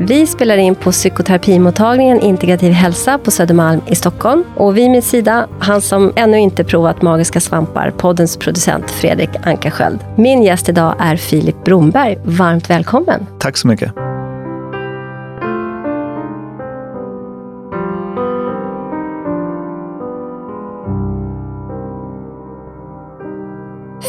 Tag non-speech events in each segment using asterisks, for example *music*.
Vi spelar in på psykoterapimottagningen Integrativ hälsa på Södermalm i Stockholm. Och vid min sida, han som ännu inte provat magiska svampar, poddens producent Fredrik Ankarsköld. Min gäst idag är Filip Bromberg. Varmt välkommen! Tack så mycket.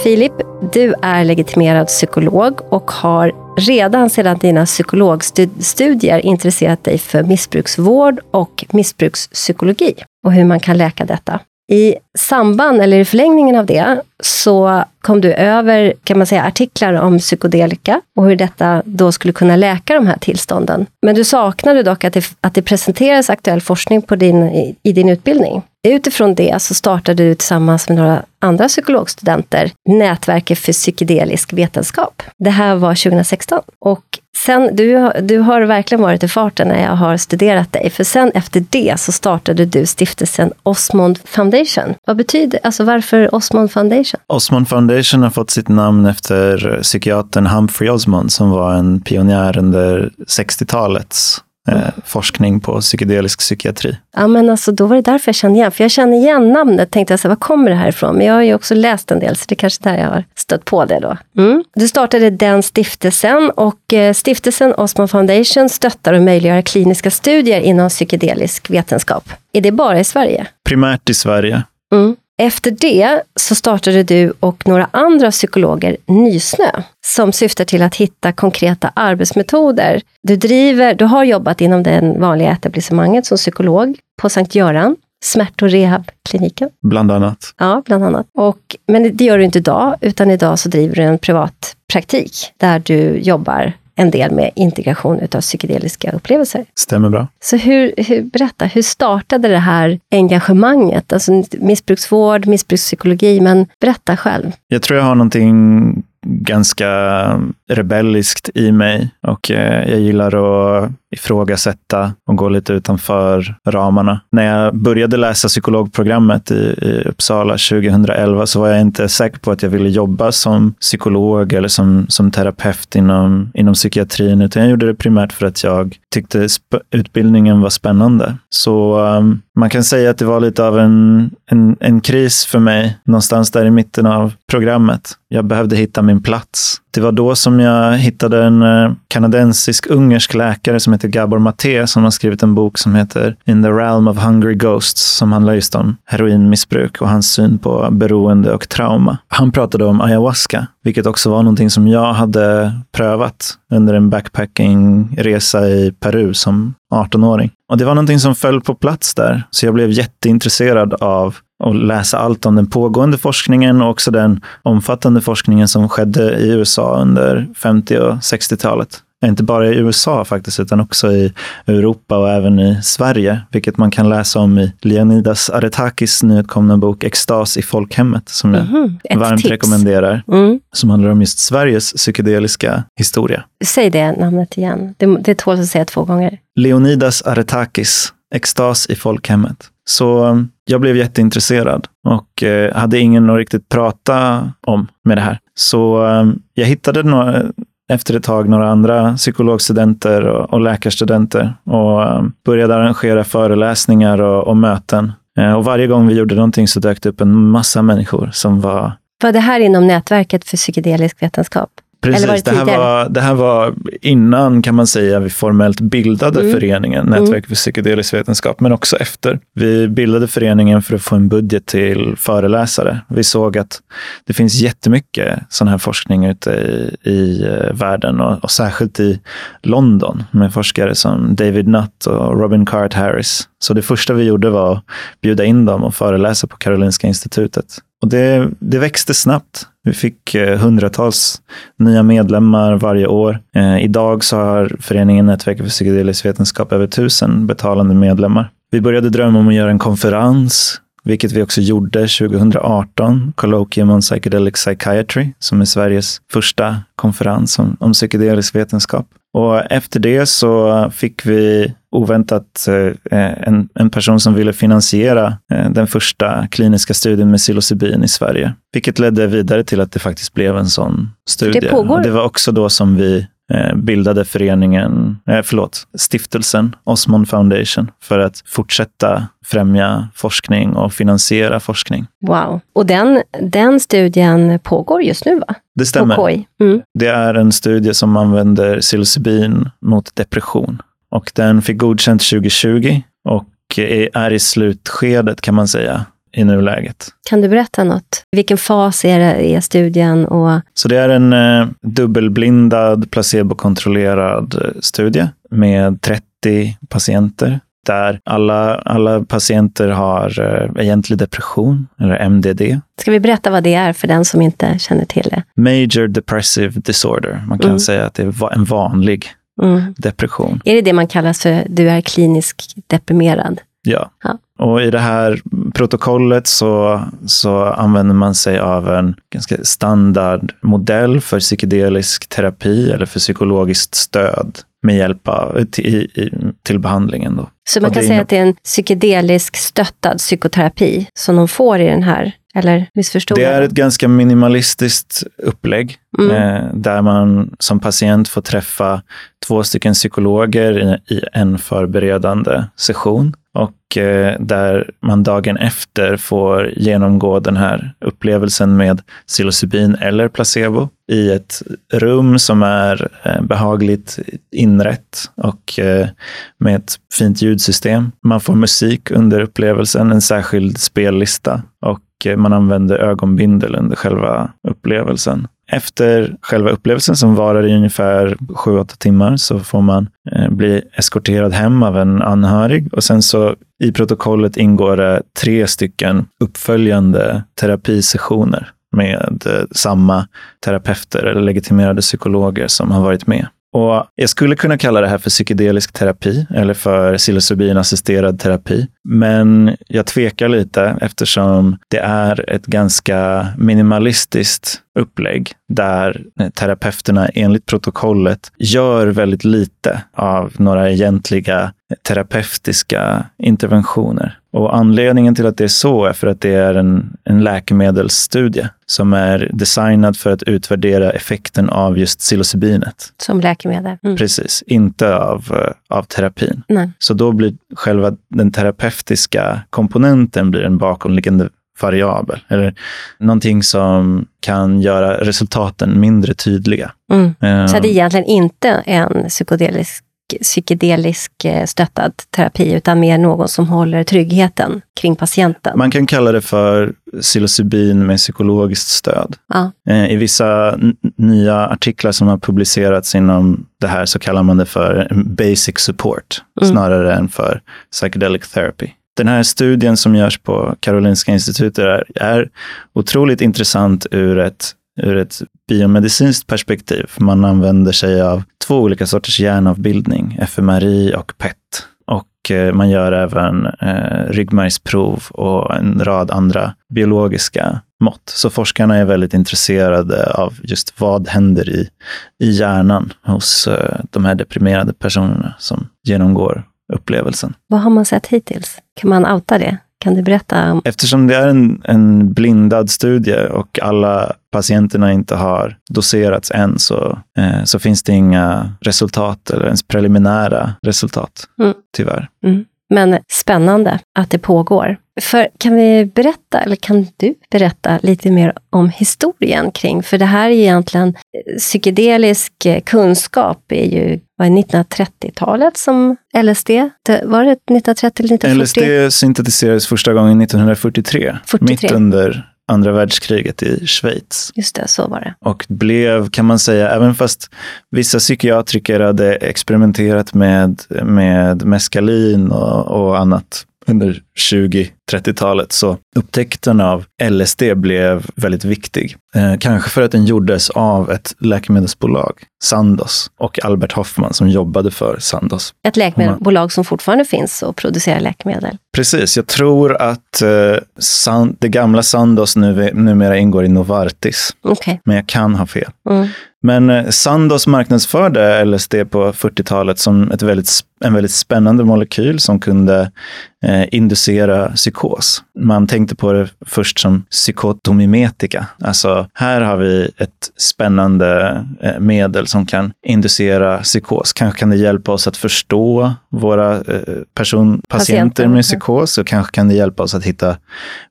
Filip, du är legitimerad psykolog och har redan sedan dina psykologstudier intresserat dig för missbruksvård och missbrukspsykologi och hur man kan läka detta. I samband, eller i förlängningen av det, så kom du över kan man säga, artiklar om psykodelika och hur detta då skulle kunna läka de här tillstånden. Men du saknade dock att det, att det presenteras aktuell forskning på din, i, i din utbildning. Utifrån det så startade du tillsammans med några andra psykologstudenter Nätverket för psykedelisk vetenskap. Det här var 2016. Och sen, du, du har verkligen varit i farten när jag har studerat dig, för sen efter det så startade du stiftelsen Osmond Foundation. Vad betyder, alltså varför Osmond Foundation? Osmond Foundation har fått sitt namn efter psykiatern Humphrey Osmond som var en pionjär under 60-talets eh, forskning på psykedelisk psykiatri. Ja, men alltså, då var det därför jag kände igen. För jag känner igen namnet. Tänkte jag, så, var kommer det här ifrån? Men jag har ju också läst en del, så det är kanske där jag har stött på det då. Mm. Du startade den stiftelsen och eh, stiftelsen Osman Foundation stöttar och möjliggör kliniska studier inom psykedelisk vetenskap. Är det bara i Sverige? Primärt i Sverige. Mm. Efter det så startade du och några andra psykologer Nysnö, som syftar till att hitta konkreta arbetsmetoder. Du, driver, du har jobbat inom det vanliga etablissemanget som psykolog på Sankt Göran, smärt och rehabkliniken. Bland annat. Ja, bland annat. Och, men det gör du inte idag, utan idag så driver du en privat praktik där du jobbar en del med integration utav psykedeliska upplevelser. Stämmer bra. Så hur, hur, berätta, hur startade det här engagemanget? Alltså missbruksvård, missbrukspsykologi, men berätta själv. Jag tror jag har någonting ganska rebelliskt i mig och eh, jag gillar att ifrågasätta och gå lite utanför ramarna. När jag började läsa psykologprogrammet i, i Uppsala 2011 så var jag inte säker på att jag ville jobba som psykolog eller som, som terapeut inom, inom psykiatrin, utan jag gjorde det primärt för att jag tyckte utbildningen var spännande. Så um, man kan säga att det var lite av en, en, en kris för mig någonstans där i mitten av programmet. Jag behövde hitta min plats. Det var då som jag hittade en eh, kanadensisk-ungersk läkare som heter Gabor Maté som har skrivit en bok som heter In the realm of hungry ghosts som handlar just om heroinmissbruk och hans syn på beroende och trauma. Han pratade om ayahuasca, vilket också var någonting som jag hade prövat under en backpackingresa i Peru som 18-åring. Och det var någonting som föll på plats där, så jag blev jätteintresserad av att läsa allt om den pågående forskningen och också den omfattande forskningen som skedde i USA under 50 och 60-talet. Inte bara i USA faktiskt, utan också i Europa och även i Sverige, vilket man kan läsa om i Leonidas Aretakis nyutkomna bok Extas i folkhemmet, som jag mm -hmm. varmt tips. rekommenderar, mm. som handlar om just Sveriges psykedeliska historia. Säg det namnet igen, det, det tål att säga två gånger. Leonidas Aretakis, Extas i folkhemmet. Så um, jag blev jätteintresserad och eh, hade ingen att riktigt prata om med det här. Så um, jag hittade några, efter ett tag några andra psykologstudenter och, och läkarstudenter och um, började arrangera föreläsningar och, och möten. Eh, och varje gång vi gjorde någonting så dök det upp en massa människor som var... Var det här inom nätverket för psykedelisk vetenskap? Precis, det, det, här var, det här var innan kan man säga vi formellt bildade mm. föreningen mm. Nätverk för psykedelisk vetenskap, men också efter. Vi bildade föreningen för att få en budget till föreläsare. Vi såg att det finns jättemycket sån här forskning ute i, i uh, världen och, och, särskilt i London med forskare som David Nutt och Robin Cart Harris. Så det första vi gjorde var att bjuda in dem och föreläsa på Karolinska institutet. Och det, det växte snabbt. Vi fick eh, hundratals nya medlemmar varje år. Eh, idag så har föreningen Nätverket för psykedelisk vetenskap över tusen betalande medlemmar. Vi började drömma om att göra en konferens. vilket vi också gjorde 2018, Colloquium on Psychedelic Psychiatry, som är Sveriges första konferens om, om psykedelisk vetenskap. Och efter det så fick vi oväntat eh, en, en person som ville finansiera eh, den första kliniska studien med psilocybin i Sverige. Vilket ledde vidare till att det faktiskt blev en sån studie. Det, pågår. Och det var också då som vi eh, bildade föreningen, eh, förlåt, stiftelsen Osmond Foundation för att fortsätta främja forskning och finansiera forskning. Wow. Och den, den studien pågår just nu, va? Det stämmer. Mm. Det är en studie som använder psilocybin mot depression. Och den fick godkänt 2020 och är i slutskedet kan man säga i nuläget. Kan du berätta något? Vilken fas är, det, är studien? Och... Så det är en eh, dubbelblindad, placebokontrollerad eh, studie med 30 patienter där alla, alla patienter har eh, egentlig depression, eller MDD. Ska vi berätta vad det är för den som inte känner till det? Major Depressive Disorder. Man kan Mm. säga att det är en vanlig Mm. depression. Är det det man kallar för du är kliniskt deprimerad? Ja. Ja. Och i det här protokollet så, så använder man sig av en ganska standardmodell för psykedelisk terapi eller för psykologiskt stöd med hjälp av, till, till behandlingen. Då. Så man kan säga att det är en psykedelisk stöttad psykoterapi som de får i den här, eller missförstod Det är ett ganska minimalistiskt upplägg Mm. eh, där man som patient får träffa två stycken psykologer i, i en förberedande session och eh, där man dagen efter får genomgå den här upplevelsen med psilocybin eller placebo i ett rum som är eh, behagligt inrätt och eh, med ett fint ljudsystem. Man får musik under upplevelsen, en särskild spellista och Eh, man använder ögonbindel under själva upplevelsen. Efter själva upplevelsen som varar i ungefär 7-8 timmar så får man eh, bli eskorterad hem av en anhörig och sen så i protokollet ingår det tre stycken uppföljande terapisessioner med eh, samma terapeuter eller legitimerade psykologer som har varit med. Och jag skulle kunna kalla det här för psykedelisk terapi eller för psilocybinassisterad terapi. Men jag tvekar lite eftersom det är ett ganska minimalistiskt upplägg där terapeuterna enligt protokollet gör väldigt lite av några egentliga terapeutiska interventioner. Och anledningen till att det är så är för att det är en, en läkemedelsstudie som är designad för att utvärdera effekten av just psilocybinet. Som läkemedel? Mm. Precis, inte av, eh, av terapin. Nej. Så då blir själva den terapeutiska komponenten blir en bakomliggande variabel, eller någonting som kan göra resultaten mindre tydliga. Mm. Eh, Så det är egentligen inte en psykedelisk, psykedelisk eh, stöttad terapi, utan mer någon som håller tryggheten kring patienten? Man kan kalla det för psilocybin med psykologiskt stöd. Ja. Eh, I vissa nya artiklar som har publicerats inom det här så kallar man det för basic support, Mm. snarare än för psychedelic therapy. Den här studien som görs på Karolinska institutet är, är otroligt intressant ur ett, ur ett biomedicinskt perspektiv. Man använder sig av två olika sorters hjärnavbildning, fMRI och PET. Och eh, man gör även eh, ryggmärgsprov och en rad andra biologiska mått. Så forskarna är väldigt intresserade av just vad händer i, i hjärnan hos eh, de här deprimerade personerna som genomgår upplevelsen. Vad har man sett hittills? Kan man outa det? Kan du berätta? om- Eftersom det är en, en blindad studie och alla patienterna inte har doserats än så, eh, så finns det inga resultat eller ens preliminära resultat, Mm. tyvärr. Men spännande att det pågår. För kan vi berätta, eller kan du berätta lite mer om historien kring, för det här är egentligen eh, psykedelisk eh, kunskap är ju, vad är 1930-talet som LSD? Var det 1930 eller 1940? LSD syntetiserades första gången 1943, 43. mitt under andra världskriget i Schweiz. Just det, så var det. och blev, kan man säga, även fast vissa psykiatriker hade experimenterat med, med meskalin och, och annat under 30-talet så upptäckten av LSD blev väldigt viktig. Eh, kanske för att den gjordes av ett läkemedelsbolag, Sandoz, och Albert Hoffman som jobbade för Sandoz. Ett läkemedelsbolag som fortfarande finns och producerar läkemedel. Precis, jag tror att eh, San, det gamla Sandoz nu, numera ingår i Novartis. Okay. Men jag kan ha fel. Mm. Men eh, Sandoz marknadsförde LSD på 40-talet som ett väldigt, en väldigt spännande molekyl som kunde eh, inducera psykos. Man tänkte på det först som psykotomimetika. Alltså, här har vi ett spännande eh, medel som kan inducera psykos. Kanske kan det hjälpa oss att förstå våra eh, person, patienter med psykos och kanske kan det hjälpa oss att hitta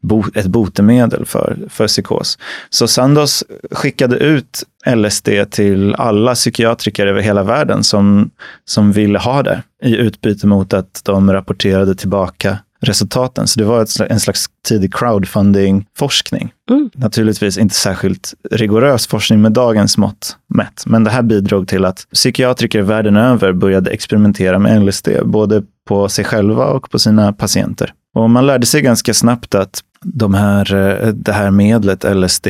bo, ett botemedel för, för psykos. Så Sandoz skickade ut LSD till alla psykiatriker över hela världen som, som ville ha det i utbyte mot att de rapporterade tillbaka resultaten. Så det var ett, en slags tidig crowdfunding-forskning. Mm. Naturligtvis inte särskilt rigorös forskning med dagens mått mätt, men det här bidrog till att psykiatriker världen över började experimentera med LSD, både på sig själva och på sina patienter. Och man lärde sig ganska snabbt att de här, eh, det här medlet, LSD,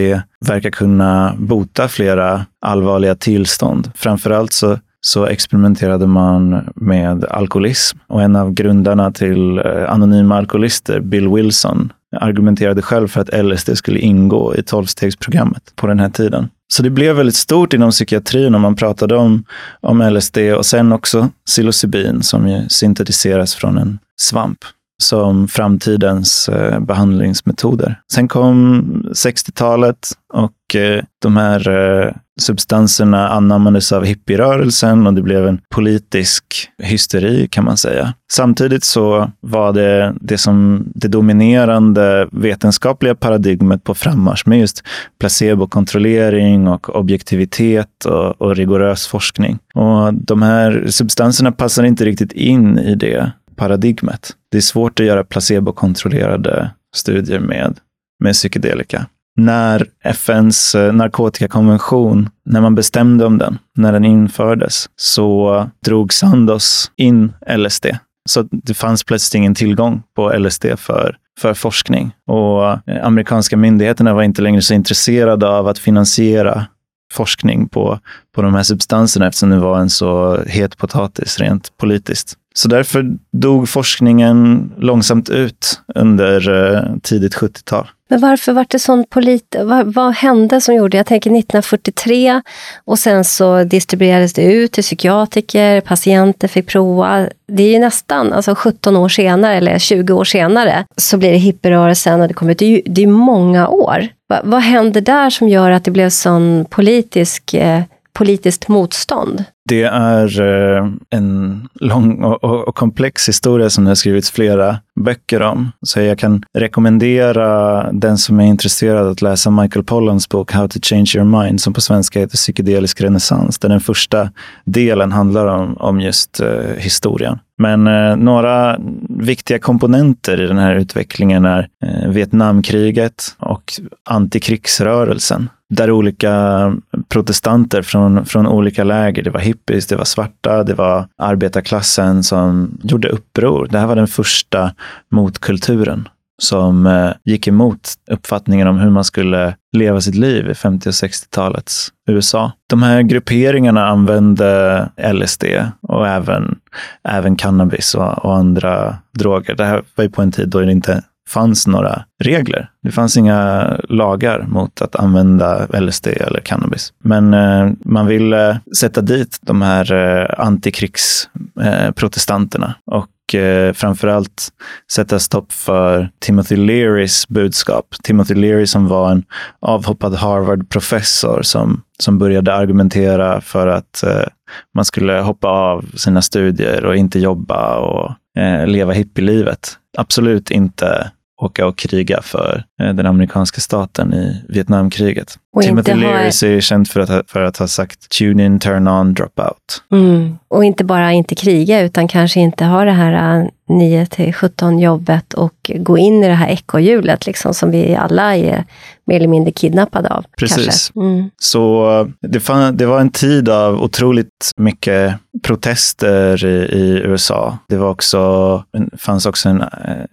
verkar kunna bota flera allvarliga tillstånd. Framförallt så, så experimenterade man med alkoholism och en av grundarna till eh, Anonyma Alkoholister, Bill Wilson, argumenterade själv för att LSD skulle ingå i tolvstegsprogrammet på den här tiden. Så det blev väldigt stort inom psykiatrin när man pratade om, om LSD och sen också psilocybin som ju syntetiseras från en svamp som framtidens eh, behandlingsmetoder. Sen kom 60-talet och eh, de här eh, substanserna anammades av hippierörelsen och det blev en politisk hysteri kan man säga. Samtidigt så var det det, som, det dominerande vetenskapliga paradigmet på frammarsch med just placebokontrollering och objektivitet och, och rigorös forskning. Och de här substanserna passar inte riktigt in i det paradigmet. Det är svårt att göra placebokontrollerade studier med, med psykedelika. När FNs eh, narkotikakonvention, när man bestämde om den, när den infördes, så drog Sandoz in LSD. Så det fanns plötsligt ingen tillgång på LSD för, för forskning. Och eh, amerikanska myndigheterna var inte längre så intresserade av att finansiera forskning på, på de här substanserna eftersom det var en så het potatis rent politiskt. Så därför dog forskningen långsamt ut under eh, tidigt 70-tal. Men varför var det sån polit... Vad, vad, hände som gjorde... Jag tänker 1943 och sen så distribuerades det ut till psykiatriker, patienter fick prova. Det är ju nästan alltså 17 år senare, eller 20 år senare, så blir det hippierörelsen och det kommer ut. Det är ju det är många år. Va, vad händer där som gör att det blev sån politisk, eh, politiskt motstånd? Det är eh, en lång och, komplex historia som det har skrivits flera böcker om. Så jag kan rekommendera den som är intresserad att läsa Michael Pollans bok How to change your mind, som på svenska heter Psykedelisk renässans, där den första delen handlar om, om just eh, historien. Men eh, några viktiga komponenter i den här utvecklingen är eh, Vietnamkriget och antikrigsrörelsen där olika protestanter från, från olika läger, det var hippies, det var svarta, det var arbetarklassen som gjorde uppror. Det här var den första motkulturen som eh, gick emot uppfattningen om hur man skulle leva sitt liv i 50 och 60-talets USA. De här grupperingarna använde LSD och även, även cannabis och, och andra droger. Det här var ju på en tid då det inte fanns några regler. Det fanns inga lagar mot att använda LSD eller cannabis. Men eh, man ville sätta dit de här eh, antikrigsprotestanterna eh, och eh, framförallt sätta stopp för Timothy Learys budskap. Timothy Leary som var en avhoppad Harvard-professor som, som började argumentera för att eh, man skulle hoppa av sina studier och inte jobba och eh, leva hippielivet. Absolut inte åka och kriga för eh, den amerikanska staten i Vietnamkriget. Och Timothy inte ha- Leary är känd för att, ha- för att ha sagt tune in, turn on, drop out. Mm. Och inte bara inte kriga, utan kanske inte ha det här äh, 9 till 17 jobbet och gå in i det här ekorrhjulet liksom, som vi alla är mer eller mindre kidnappade av. Precis. Mm. Så det, fann, det var en tid av otroligt mycket protester i, i USA. Det var också, fanns också en,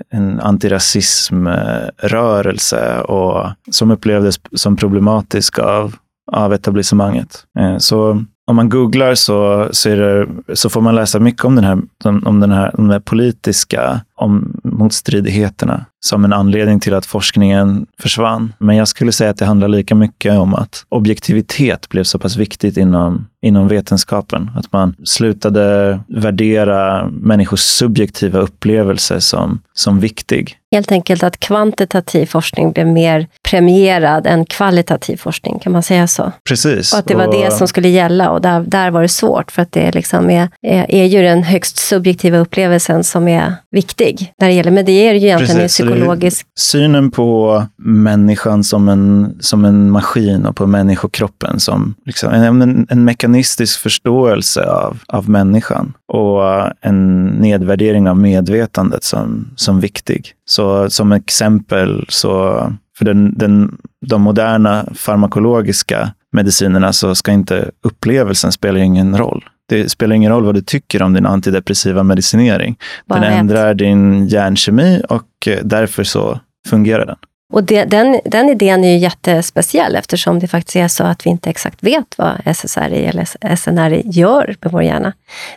en antirasismrörelse och, som upplevdes som problematisk av, av etablissemanget. Eh, Så om man googlar så, så, är det, så får man läsa mycket om den här, om, om den här, om de här politiska om motstridigheterna som en anledning till att forskningen försvann. Men jag skulle säga att det handlar lika mycket om att objektivitet blev så pass viktigt inom, inom vetenskapen. Att man slutade värdera människors subjektiva upplevelse som, som viktig. Helt enkelt att kvantitativ forskning blev mer premierad än kvalitativ forskning, kan man säga så? Precis. Och att det var det som skulle gälla och där, där var det svårt för att det liksom är, är, är ju den högst subjektiva upplevelsen som är viktig när det gäller, men det är ju egentligen Precis, psykologisk eh, Synen på människan som en, som en maskin och på människokroppen som liksom, en, en, en mekanistisk förståelse av, av människan och en nedvärdering av medvetandet som, som viktig. Så som exempel, så för den, den, de moderna farmakologiska medicinerna så ska inte upplevelsen spela ingen roll. Det spelar ingen roll vad du tycker om din antidepressiva medicinering. Bara Den ät. ändrar din hjärnkemi och eh, därför så fungerar den. Och det, den, den idén är ju jättespeciell eftersom det faktiskt är så att vi inte exakt vet vad SSRI eller SNRI gör med vår hjärna.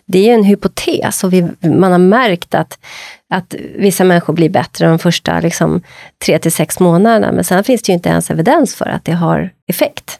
Det är ju en hypotes och vi, man har märkt att, att vissa människor blir bättre de första liksom, tre till sex månaderna, men sen finns det ju inte ens evidens för att det har effekt.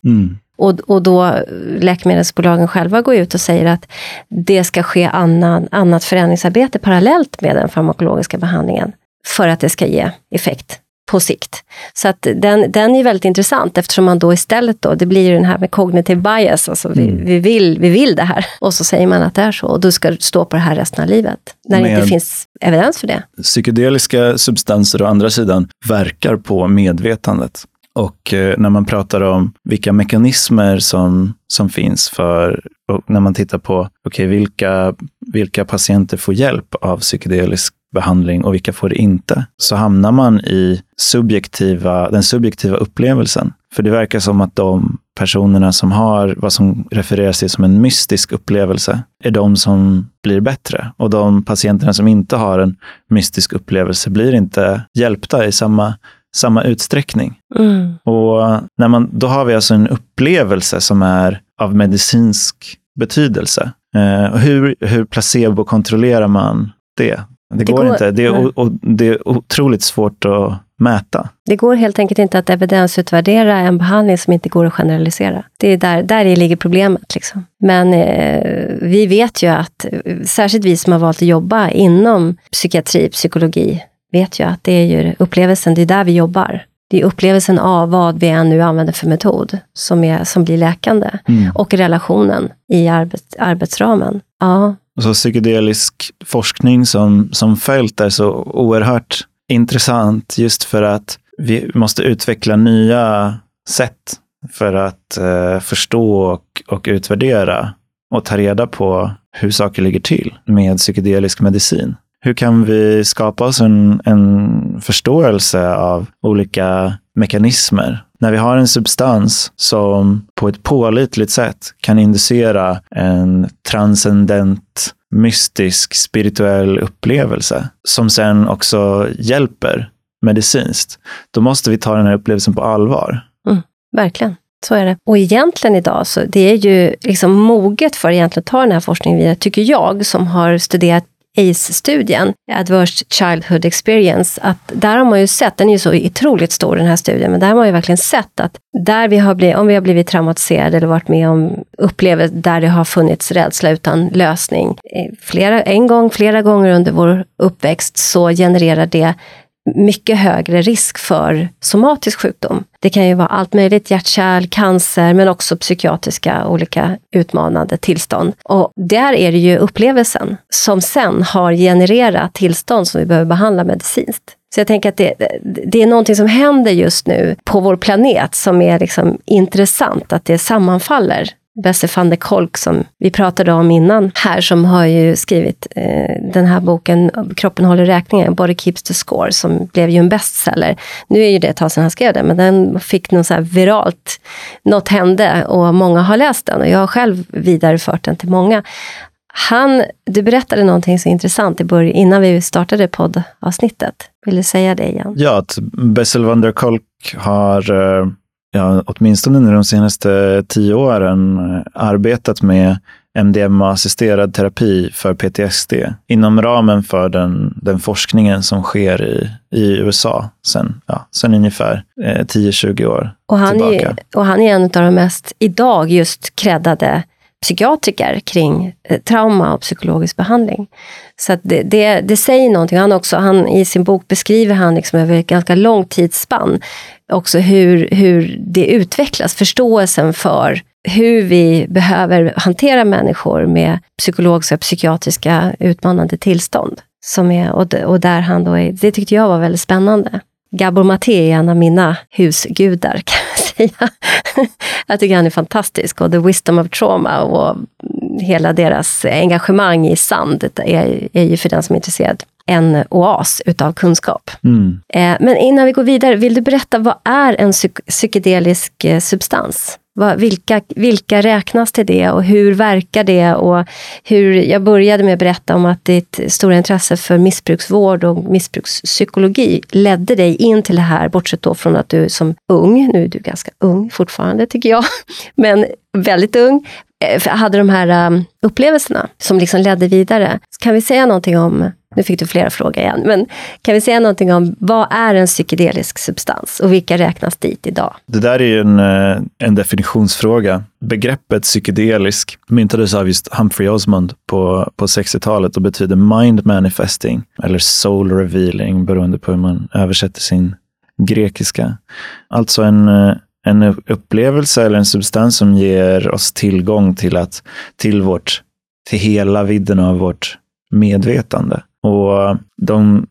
Och, och då läkemedelsbolagen själva går ut och säger att det ska ske annan, annat förändringsarbete parallellt med den farmakologiska behandlingen för att det ska ge effekt på sikt. Så att den, den är väldigt intressant eftersom man då istället då, det blir ju den här med cognitive bias, alltså vi, Mm. vi, vill, vi vill det här. Och så säger man att det är så och du ska stå på det här resten av livet. När det inte finns evidens för det. Psykedeliska substanser å andra sidan verkar på medvetandet. Och eh, när man pratar om vilka mekanismer som, som finns för, och när man tittar på okay, vilka, vilka patienter får hjälp av psykedelisk behandling och vilka får det inte, så hamnar man i subjektiva, den subjektiva upplevelsen. För det verkar som att de personerna som har vad som refereras till som en mystisk upplevelse är de som blir bättre. Och de patienterna som inte har en mystisk upplevelse blir inte hjälpta i samma, samma utsträckning. Mm. Och när man, då har vi alltså en upplevelse som är av medicinsk betydelse. Eh, hur, hur placebo-kontrollerar man det? Det, Det går, går- inte. Det är, o, och, det är otroligt svårt att mäta. Det går helt enkelt inte att evidensutvärdera en behandling som inte går att generalisera. Det är där, där i ligger problemet. Liksom. Men eh, vi vet ju att, eh, särskilt vi som har valt att jobba inom psykiatri, psykologi, vet ju att det är ju upplevelsen, det är där vi jobbar. Det är upplevelsen av vad vi än nu använder för metod som, är, som blir läkande. Och relationen i arbet, arbetsramen. Ja, Och så psykedelisk forskning som, som fält är så oerhört intressant just för att vi måste utveckla nya sätt för att eh, förstå och, och utvärdera och ta reda på hur saker ligger till med psykedelisk medicin. Hur kan vi skapa oss en, en förståelse av olika mekanismer? När vi har en substans som på ett pålitligt sätt kan inducera en transcendent, mystisk, spirituell upplevelse som sen också hjälper medicinskt, då måste vi ta den här upplevelsen på allvar. Mm, verkligen. Så är det. Och egentligen idag, så det är ju liksom moget för egentligen att ta den här forskningen vidare, tycker jag, som har studerat ACE-studien, Adverse Childhood Experience, att där har man ju sett, den är ju så otroligt stor den här studien, men där har man ju verkligen sett att där vi har blivit, om vi har blivit traumatiserade eller varit med om upplevelser där det har funnits rädsla utan lösning, eh, flera, en gång, flera gånger under vår uppväxt så genererar det mycket högre risk för somatisk sjukdom. Det kan ju vara allt möjligt, hjärt-kärl, cancer, men också psykiatriska olika utmanande tillstånd. Och där är det ju upplevelsen som sen har genererat tillstånd som vi behöver behandla medicinskt. Så jag tänker att det, det är någonting som händer just nu på vår planet som är liksom intressant, att det sammanfaller. Besse van der Kolk som vi pratade om innan här, som har ju skrivit eh, den här boken Kroppen håller räkningen, Body keeps the score, som blev ju en bestseller. Nu är ju det ett tag sedan han skrev den, men den fick något så här viralt, något hände och många har läst den och jag har själv vidarefört den till många. Han, du berättade någonting så intressant i början, innan vi startade poddavsnittet. Vill du säga det igen? Ja, att Bessel van der Kolk har eh, ja, åtminstone under de senaste tio åren arbetat med MDMA-assisterad terapi för PTSD inom ramen för den, den forskningen som sker i, i USA sen, ja, sen ungefär eh, 10-20 år och han tillbaka. Är, och han är en av de mest, idag, just creddade psykiatriker kring eh, trauma och psykologisk behandling. Så det, det, det, säger någonting. Han också, han, I sin bok beskriver han liksom över ett ganska långt tidsspann också hur, hur det utvecklas, förståelsen för hur vi behöver hantera människor med psykologiska och psykiatriska utmanande tillstånd. Som är, och, och där han då är, det tyckte jag var väldigt spännande. Gabor Maté är en av mina husgudar, *laughs* kan jag säga. jag tycker han är fantastisk. Och The Wisdom of Trauma och hela deras engagemang i sand är, är ju för den som är intresserad en oas utav kunskap. Mm. Eh, men innan vi går vidare, vill du berätta vad är en psyk psykedelisk eh, substans? Vilka, vilka räknas till det och hur verkar det? Och hur, jag började med att berätta om att ditt stora intresse för missbruksvård och missbrukspsykologi ledde dig in till det här, bortsett då från att du som ung, nu är du ganska ung fortfarande tycker jag, *laughs* men väldigt ung, Eh, hade de här um, upplevelserna som liksom ledde vidare. Kan vi säga någonting om nu fick du flera frågor igen, men kan vi säga någonting om vad är en psykedelisk substans och vilka räknas dit idag? Det där är ju en, eh, en definitionsfråga. Begreppet psykedelisk myntades av just Humphrey Osmond på, på 60-talet och betyder mind manifesting eller soul revealing beroende på hur man översätter sin grekiska. Alltså en, eh, en upplevelse eller en substans som ger oss tillgång till, att, till, vårt, till hela vidden av vårt medvetande. Och de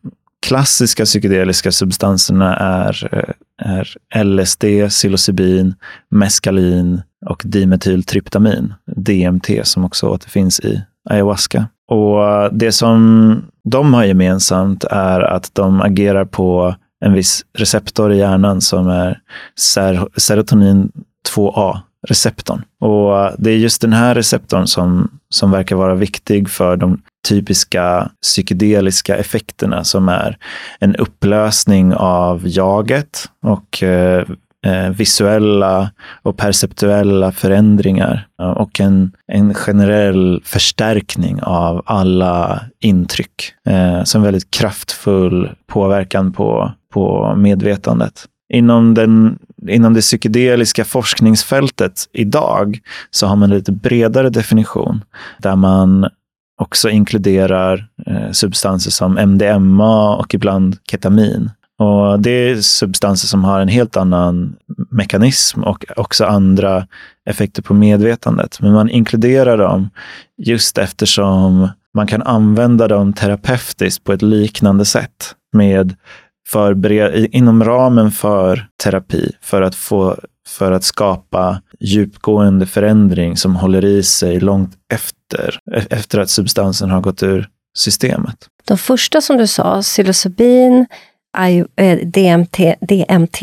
klassiska psykedeliska substanserna är, eh, är LSD, psilocybin, meskalin och dimetyltryptamin, DMT, som också återfinns i ayahuasca. Och det som de har gemensamt är att de agerar på en viss receptor i hjärnan som är ser serotonin 2A receptorn. Och eh, det är just den här receptorn som, som verkar vara viktig för de typiska psykedeliska effekterna som är en upplösning av jaget och eh, eh visuella och perceptuella förändringar eh, och en, en generell förstärkning av alla intryck. Eh, som väldigt kraftfull påverkan på, på medvetandet. Inom, den, inom det psykedeliska forskningsfältet idag så har man en lite bredare definition där man också inkluderar eh, substanser som MDMA och ibland ketamin. Och det är substanser som har en helt annan mekanism och också andra effekter på medvetandet. Men man inkluderar dem just eftersom man kan använda dem terapeutiskt på ett liknande sätt med förbered, inom ramen för terapi för att, få, för att skapa djupgående förändring som håller i sig långt efter, efter att substansen har gått ur systemet. De första som du sa, psilocybin, DMT, eh, DMT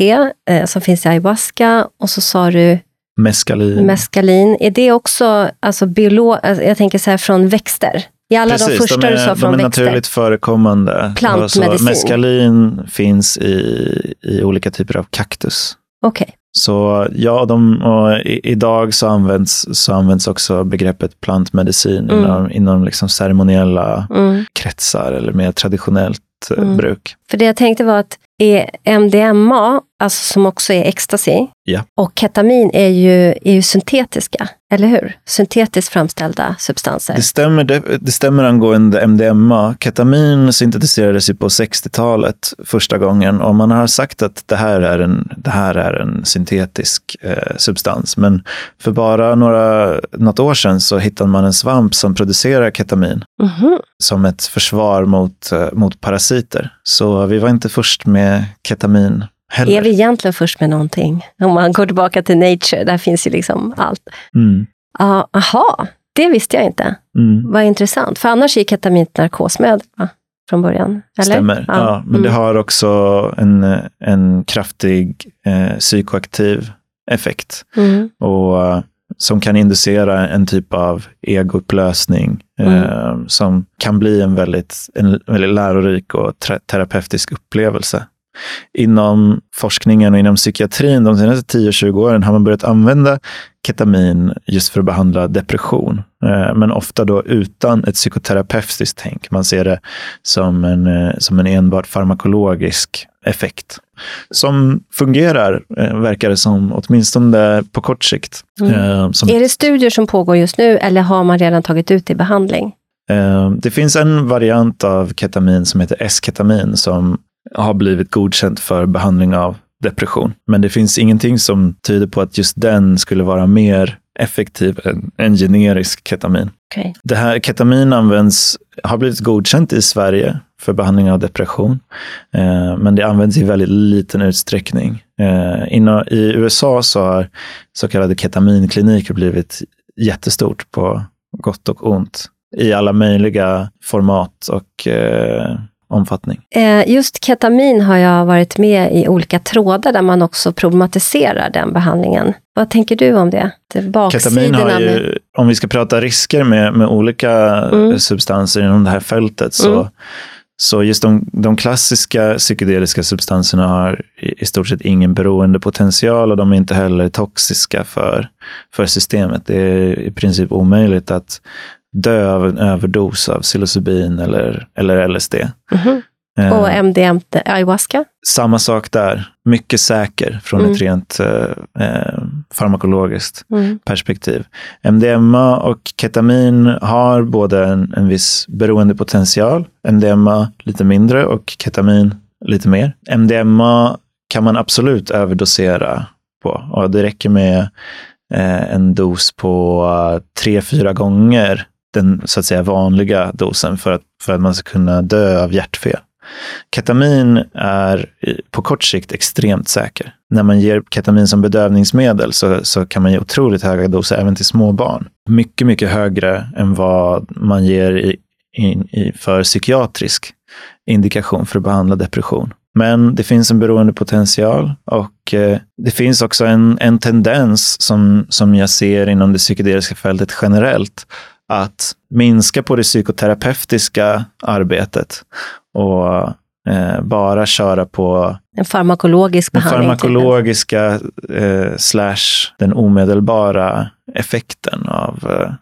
eh, som finns i ayahuasca och så sa du meskalin. meskalin. Är det också alltså biolog, alltså, jag tänker så här från växter? I alla Precis, de första de är, du sa från de är växter? naturligt förekommande. Plantmedicin. Alltså, meskalin finns i, i olika typer av kaktus. Okej. Okay. Så ja, de, i, idag så används, så används också begreppet plantmedicin mm. inom, inom liksom ceremoniella mm. kretsar eller mer traditionellt eh, mm. bruk. För det jag tänkte var att är MDMA alltså som också är ecstasy. Ja. Och ketamin är ju, är ju syntetiska, eller hur? Syntetiskt framställda substanser. Det stämmer, det, det stämmer angående MDMA. Ketamin syntetiserades ju på 60-talet första gången och man har sagt att det här är en, det här är en syntetisk eh, substans. Men för bara några, något år sedan så hittade man en svamp som producerar ketamin Mhm. som ett försvar mot, eh, mot parasiter. Så vi var inte först med ketamin heller. Är vi egentligen först med någonting? Om man går tillbaka till Nature, där finns ju liksom allt. Mm, Ja, Aha, det visste jag inte. mm. Vad intressant. För annars är ketamin ett narkosmedel, va? Från början. Eller? Stämmer. Ja. men det Mm. har också en, en kraftig eh, psykoaktiv effekt. Mm. och eh, som kan inducera en typ av egoupplösning eh, som kan bli en väldigt, en väldigt lärorik och terapeutisk upplevelse. Inom forskningen och inom psykiatrin de senaste 10-20 åren har man börjat använda ketamin just för att behandla depression. Eh, men ofta då utan ett psykoterapeutiskt tänk. Man ser det som en, eh, som en enbart farmakologisk effekt. Som fungerar, eh, verkar det som, åtminstone på kort sikt. Mm. Som Är det studier som pågår just nu eller har man redan tagit ut i behandling? Eh, Det finns en variant av ketamin som heter S-ketamin som har blivit godkänt för behandling av depression. Men det finns ingenting som tyder på att just den skulle vara mer effektiv än, än generisk ketamin. Okej. Det här ketamin används, har blivit godkänt i Sverige för behandling av depression. Eh, men det används i väldigt liten utsträckning. Eh, inom, I USA så har så kallade ketaminkliniker blivit jättestort på gott och ont i alla möjliga format och eh, omfattning. Eh, Just ketamin har jag varit med i olika trådar där man också problematiserar den behandlingen. Vad tänker du om det? det Ketamin har med... ju, om vi ska prata risker med, med olika Mm. substanser inom det här fältet, så, Mm. så just de, de klassiska psykedeliska substanserna har i, i stort sett ingen beroendepotential och de är inte heller toxiska för, för systemet. Det är i princip omöjligt att dö av en överdos av psilocybin eller, eller LSD. Mhm. Eh, Och MDMT, ayahuasca? samma sak där. Mycket säker från Mm. ett rent eh, eh, farmakologiskt Mm. perspektiv. MDMA och ketamin har både en, en viss beroendepotential, MDMA lite mindre och ketamin lite mer. MDMA kan man absolut överdosera på och det räcker med eh, en dos på eh, tre, fyra gånger den så att säga vanliga dosen för att, för att man ska kunna dö av hjärtfel. Ketamin är på kort sikt extremt säker. När man ger ketamin som bedövningsmedel så, så kan man ge otroligt höga doser även till små barn. Mycket, mycket högre än vad man ger i, in, i, för psykiatrisk indikation för att behandla depression. Men det finns en beroendepotential och eh, det finns också en, en tendens som, som jag ser inom det psykedeliska fältet generellt att minska på det psykoterapeutiska arbetet och eh, bara köra på En farmakologisk den behandling? typ. farmakologiska eh, slash den omedelbara effekten av, eh,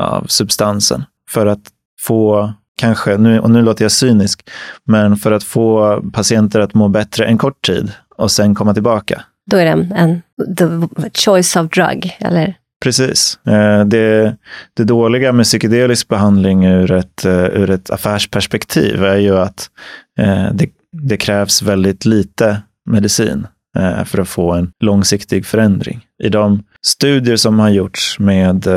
av substansen. För att få, kanske, nu, och nu låter jag cynisk, men för att få patienter att må bättre en kort tid och sen komma tillbaka. Då är det en, en the choice of drug, eller? Precis. Eh, det, det dåliga med psykedelisk behandling ur ett, eh, ur ett affärsperspektiv är ju att eh, det, det krävs väldigt lite medicin för att få en långsiktig förändring. I de studier som har gjorts med,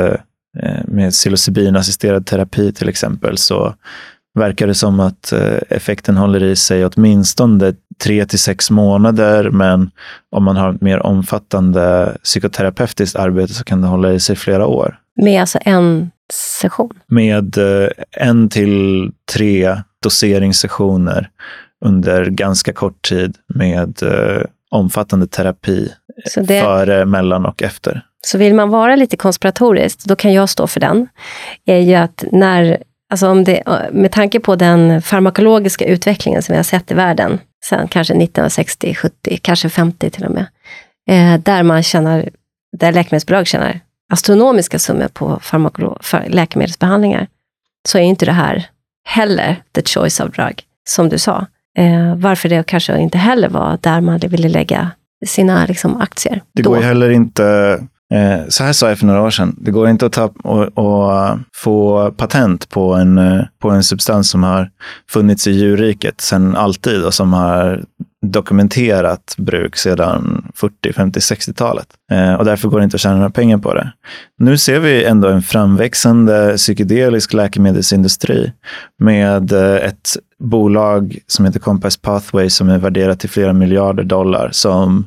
med psilocybinassisterad terapi till exempel så verkar det som att eh, effekten håller i sig åtminstone tre till sex månader, men om man har ett mer omfattande psykoterapeutiskt arbete så kan det hålla i sig flera år. Med alltså en session? Med eh, en till tre doseringssessioner under ganska kort tid med eh, omfattande terapi det, före, mellan och efter. så vill man vara lite konspiratorisk, då kan jag stå för den. är ju att när, alltså om det, med tanke på den farmakologiska utvecklingen som vi har sett i världen, sen kanske 1960, 70, kanske 50 till och med, eh, där man tjänar, där läkemedelsbolag tjänar astronomiska summor på för läkemedelsbehandlingar, så är inte det här heller the choice of drug, som du sa. Eh, varför det kanske inte heller var där man ville lägga sina liksom, aktier. Det då. går heller inte, Eh, så här sa jag för några år sedan, det går inte att ta och, och eh, få patent på en, eh, på en substans som har funnits i djurriket sedan alltid och som har dokumenterat bruk sedan 40, 50, 60-talet. Och därför går det inte att tjäna några pengar på det. Nu ser vi ändå en framväxande psykedelisk läkemedelsindustri med ett bolag som heter Compass Pathway som är värderat till flera miljarder dollar som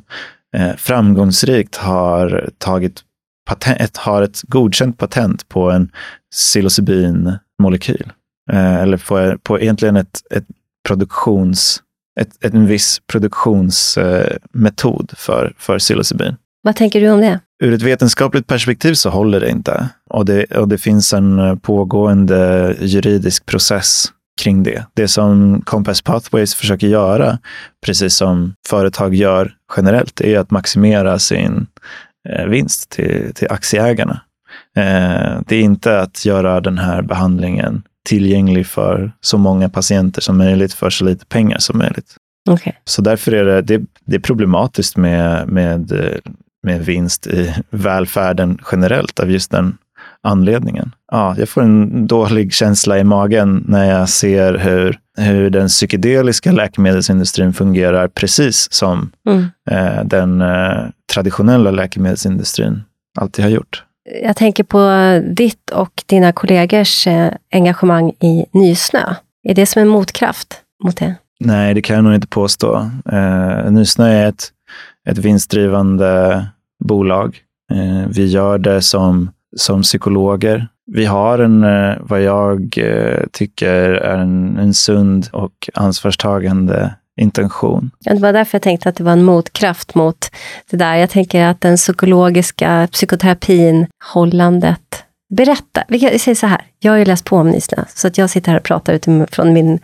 framgångsrikt har tagit patent, har ett godkänt patent på en psilocybinmolekyl. Eh, eller på, på egentligen ett, ett produktions ett, ett, en viss produktionsmetod för, för psilocybin. Vad tänker du om det? Ur ett vetenskapligt perspektiv så håller det inte. Och det, och det finns en pågående juridisk process kring det. Det som Compass Pathways försöker göra, precis som företag gör generellt, är att maximera sin eh, vinst till, till aktieägarna. Eh, det är inte att göra den här behandlingen tillgänglig för så många patienter som möjligt för så lite pengar som möjligt. Okay. Så därför är det, det, det är problematiskt med, med, med vinst i välfärden generellt av just den anledningen. Ja, jag får en dålig känsla i magen när jag ser hur, hur den psykedeliska läkemedelsindustrin fungerar precis som mm. eh, den eh, traditionella läkemedelsindustrin alltid har gjort. Jag tänker på ditt och dina kollegors eh, engagemang i Nysnö. Är det som en motkraft mot det? Nej, det kan jag nog inte påstå. Eh, Nysnö är ett, ett vinstdrivande bolag. Eh, vi gör det som, som psykologer. Vi har en, eh, vad jag eh, tycker är en, en sund och ansvarstagande intention. Ja, det var därför jag tänkte att det var en motkraft mot det där. Jag tänker att den psykologiska psykoterapin, hållandet, Berätta, vi säger så här, jag har ju läst på om Nysnö, så att jag sitter här och pratar utifrån min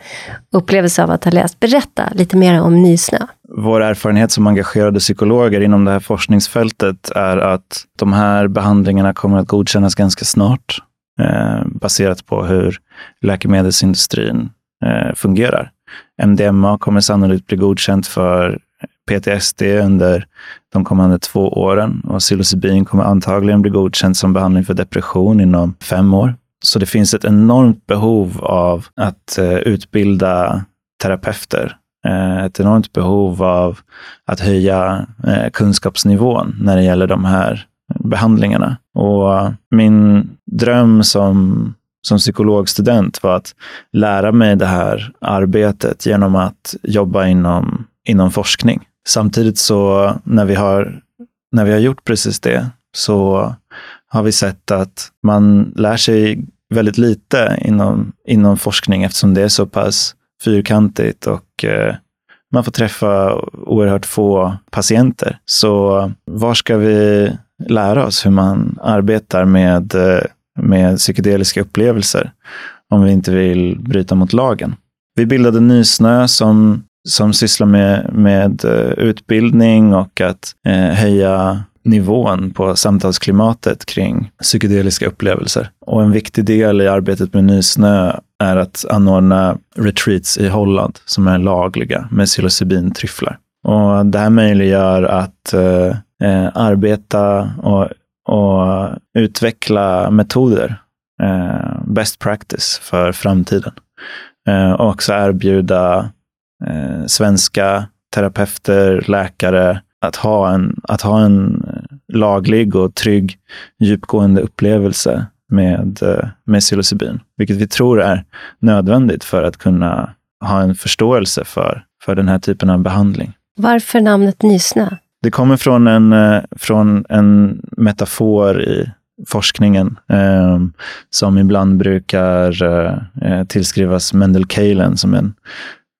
upplevelse av att ha läst. Berätta lite mer om Nysnö. Vår erfarenhet som engagerade psykologer inom det här forskningsfältet är att de här behandlingarna kommer att godkännas ganska snart, eh, baserat på hur läkemedelsindustrin eh, fungerar. MDMA kommer sannolikt bli godkänt för PTSD under de kommande två åren och psilocybin kommer antagligen bli godkänt som behandling för depression inom fem år. Så det finns ett enormt behov av att eh, utbilda terapeuter. Eh, ett enormt behov av att höja eh, kunskapsnivån när det gäller de här behandlingarna. Och eh, min dröm som som psykologstudent var att lära mig det här arbetet genom att jobba inom, inom forskning. Samtidigt så när vi har, när vi har gjort precis det så har vi sett att man lär sig väldigt lite inom, inom forskning eftersom det är så pass fyrkantigt och eh, man får träffa oerhört få patienter. Så var ska vi lära oss hur man arbetar med, eh, med psykedeliska upplevelser om vi inte vill bryta mot lagen? Vi bildade Nysnö som som sysslar med, med eh, utbildning och att eh, höja nivån på samtalsklimatet kring psykedeliska upplevelser. Och en viktig del i arbetet med Nysnö är att anordna retreats i Holland som är lagliga med psilocybintryfflar. Och det här möjliggör att eh, eh arbeta och, och utveckla metoder, eh, best practice för framtiden. Eh, och också erbjuda eh, svenska terapeuter, läkare, att ha, en, att ha en laglig och trygg djupgående upplevelse med, eh, med psilocybin, vilket vi tror är nödvändigt för att kunna ha en förståelse för, för den här typen av behandling. Varför namnet Nysnö? Det kommer från en, eh, från en metafor i forskningen eh, som ibland brukar eh, tillskrivas Mendel Kalen som en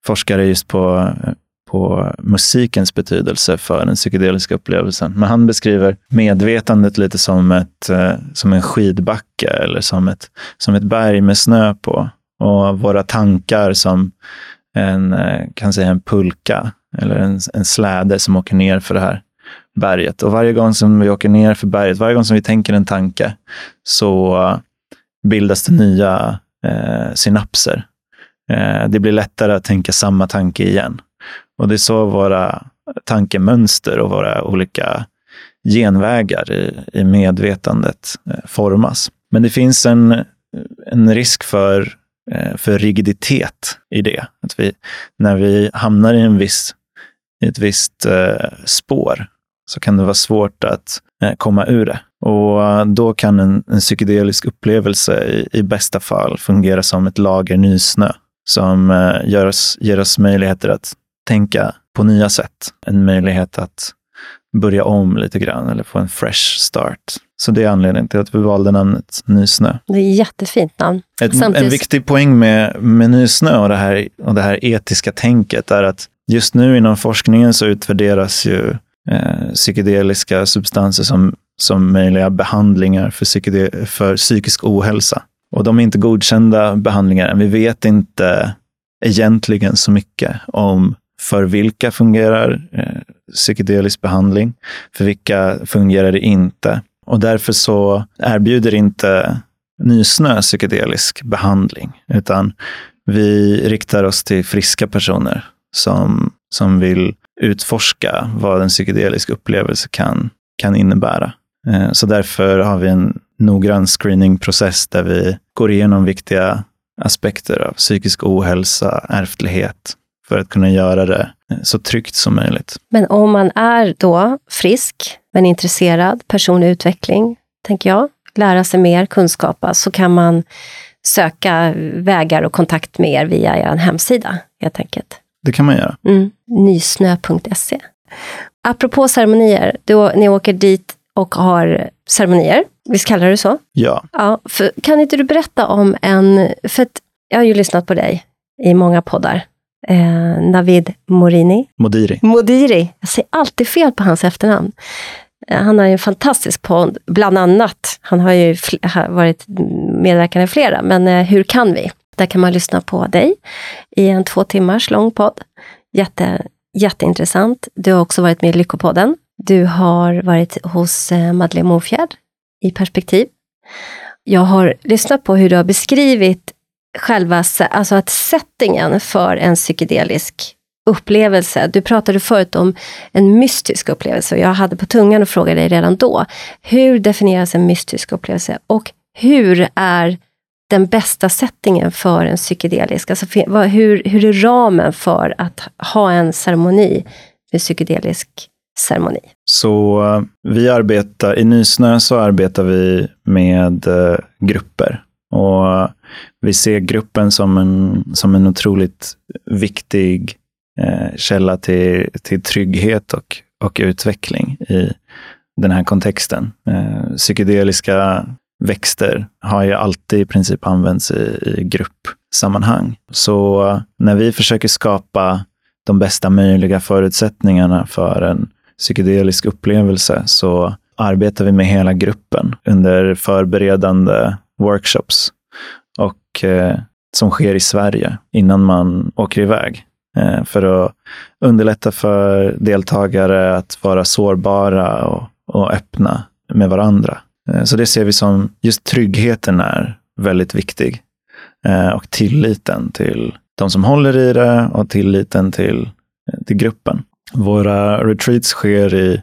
forskare just på, på musikens betydelse för den psykedeliska upplevelsen. Men han beskriver medvetandet lite som, ett, eh, som en skidbacke eller som ett, som ett berg med snö på. Och våra tankar som en, eh, kan säga en pulka eller en, en släde som åker ner för det här berget. Och varje gång som vi åker ner för berget, varje gång som vi tänker en tanke, så eh, bildas det nya eh, synapser Eh, det blir lättare att tänka samma tanke igen. Och det är så våra, tankemönster och våra olika genvägar i, i medvetandet eh, formas. Men det finns en, en risk för, eh, för rigiditet i det. Att vi, när vi hamnar i, en viss, i ett visst eh, spår så kan det vara svårt att eh, komma ur det. Och eh, då kan en, en psykedelisk upplevelse i, i, bästa fall fungera som ett lager nysnö som gör oss, ger oss möjligheter att tänka på nya sätt. En möjlighet att börja om lite grann eller få en fresh start. Så det är anledningen till att vi valde namnet Nysnö. Det är ett jättefint namn. Ett, Samtidigt... En viktig poäng med, med Nysnö och det, här, och det här etiska tänket är att just nu inom forskningen så utvärderas ju eh, psykedeliska substanser som, som möjliga behandlingar för, för psykisk ohälsa. Och de är inte godkända behandlingar än. Vi vet inte egentligen så mycket om för vilka fungerar eh, psykedelisk behandling, för vilka fungerar det inte. Och därför så erbjuder inte Nysnö psykedelisk behandling, utan vi riktar oss till friska personer som, som vill utforska vad en psykedelisk upplevelse kan, kan innebära. Eh, så därför har vi en noggrann screeningprocess där vi går igenom viktiga aspekter av psykisk ohälsa, ärftlighet, för att kunna göra det så tryggt som möjligt. Men om man är då frisk, men intresserad, personlig utveckling, tänker jag, lära sig mer, kunskapa, så kan man söka vägar och kontakt med er via er hemsida, helt enkelt. Det kan man göra. Mm. Nysnö.se. Apropå ceremonier, då ni åker dit och har ceremonier, visst kallar du så? Ja. ja för, kan inte du berätta om en, för att jag har ju lyssnat på dig i många poddar, eh, Navid Morini. Modiri. Modiri. Jag säger alltid fel på hans efternamn. Eh, han har ju en fantastisk podd, bland annat. Han har ju varit medverkande i flera, men eh, Hur kan vi? Där kan man lyssna på dig i en två timmars lång podd. Jätte, jätteintressant. Du har också varit med i Lyckopodden. Du har varit hos eh, Madeleine Mofjärd i Perspektiv. Jag har lyssnat på hur du har beskrivit själva alltså att settingen för en psykedelisk upplevelse. Du pratade förut om en mystisk upplevelse och jag hade på tungan att fråga dig redan då. Hur definieras en mystisk upplevelse och hur är den bästa settingen för en psykedelisk? Alltså hur, hur är ramen för att ha en ceremoni, med psykedelisk ceremoni? Så eh, vi arbetar, i Nysnö så arbetar vi med eh, grupper. Och eh, vi ser gruppen som en, som en otroligt viktig eh, källa till, till trygghet och, och utveckling i den här kontexten. Eh, psykedeliska växter har ju alltid i princip använts i, i gruppsammanhang. Så eh, när vi försöker skapa de bästa möjliga förutsättningarna för en psykedelisk upplevelse så arbetar vi med hela gruppen under förberedande workshops och eh, som sker i Sverige innan man åker iväg. Eh, för att underlätta för deltagare att vara sårbara och, och öppna med varandra. Eh, så det ser vi som, just tryggheten är väldigt viktig. Eh, och tilliten till de som håller i det och tilliten till, eh, till gruppen. Våra retreats sker i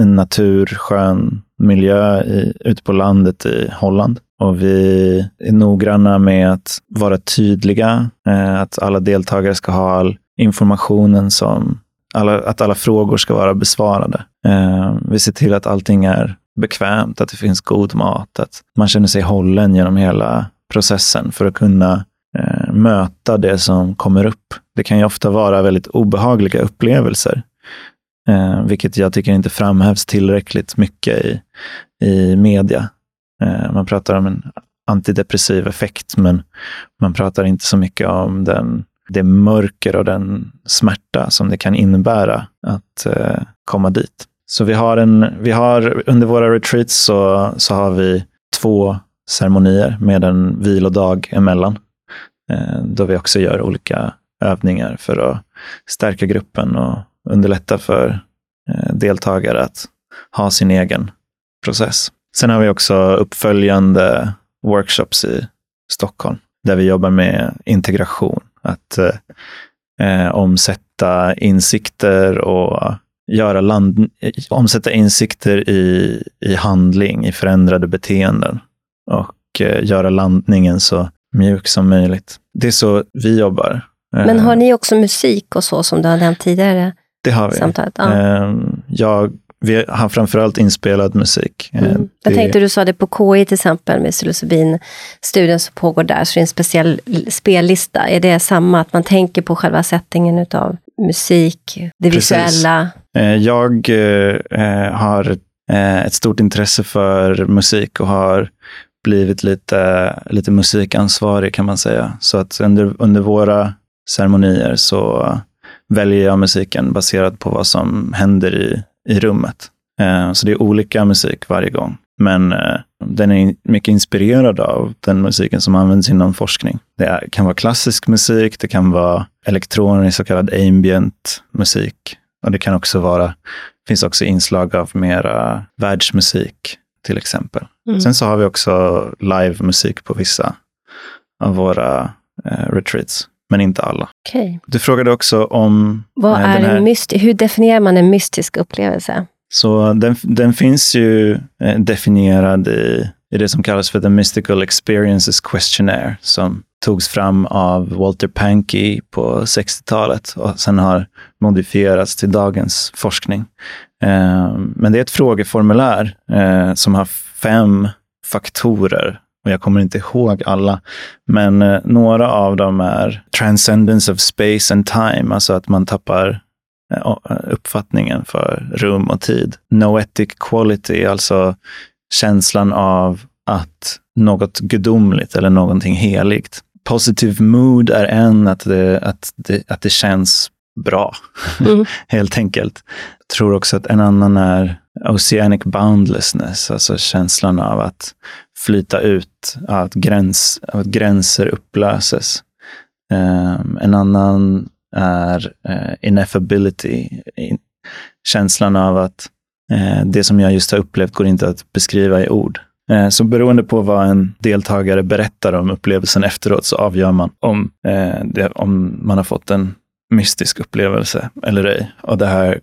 en naturskön miljö i, ute på landet i Holland. Och vi är noggranna med att vara tydliga, eh, att alla deltagare ska ha all informationen som, alla, att alla frågor ska vara besvarade. Eh, vi ser till att allting är bekvämt, att det finns god mat, att man känner sig hållen genom hela processen för att kunna eh, möta det som kommer upp. Det kan ju ofta vara väldigt obehagliga upplevelser, eh, vilket jag tycker inte framhävs tillräckligt mycket i, i media. Eh, man pratar om en antidepressiv effekt, men man pratar inte så mycket om den, det mörker och den smärta som det kan innebära att eh, komma dit. Så vi har, en, vi har under våra retreats så, så har vi två ceremonier med en vilodag emellan. Eh, då vi också gör olika övningar för att stärka gruppen och underlätta för eh, deltagare att ha sin egen process. Sen har vi också uppföljande workshops i Stockholm där vi jobbar med integration. Att eh, eh, omsätta insikter och göra land, omsätta insikter i, i handling, i förändrade beteenden och eh, göra landningen så mjuk som möjligt. Det är så vi jobbar. Men har ni också musik och så som du har nämnt tidigare? Det har vi. Samtalet, ja. Ehm, Jag, vi har framförallt inspelad musik. Eh, Mm. Jag det- tänkte du sa det på KI till exempel med psilocybin-studien som pågår där, så det är en speciell spellista. Är det samma, att man tänker på själva settingen utav musik, det Precis. visuella? Eh, Jag eh, har eh, ett stort intresse för musik och har blivit lite, lite musikansvarig kan man säga. Så att under, under våra ceremonier så väljer jag musiken baserat på vad som händer i, i rummet. Eh, Så det är olika musik varje gång. Men eh, den är mycket inspirerad av den musiken som används inom forskning. Det är, kan vara klassisk musik, det kan vara elektronisk så kallad ambient musik. Och det kan också vara, finns också inslag av mera världsmusik till exempel. Mm. Sen så har vi också livemusik på vissa av våra eh, retreats, men inte alla. Okej. Du frågade också om Vad eh, är här, en hur definierar man en mystisk upplevelse? Så den, den finns ju eh, definierad i, i det som kallas för The Mystical Experiences Questionnaire som togs fram av Walter Pankey på 60-talet och sen har modifierats till dagens forskning. Eh, men det är ett frågeformulär eh, som har fem faktorer och jag kommer inte ihåg alla, men eh, några av dem är transcendence of space and time, alltså att man tappar eh, uppfattningen för rum och tid. Noetic quality, alltså känslan av att något gudomligt eller någonting heligt. Positive mood är en, att det, att det, att det känns bra, Mm. *laughs* helt enkelt. Jag tror också att en annan är oceanic boundlessness, alltså känslan av att flyta ut, att, gräns, att gränser upplöses. Um, en annan är uh, ineffability, in, känslan av att uh, det som jag just har upplevt går inte att beskriva i ord. Uh, så beroende på vad en deltagare berättar om upplevelsen efteråt så avgör man om, det, om man har fått en mystisk upplevelse eller ej. Och det här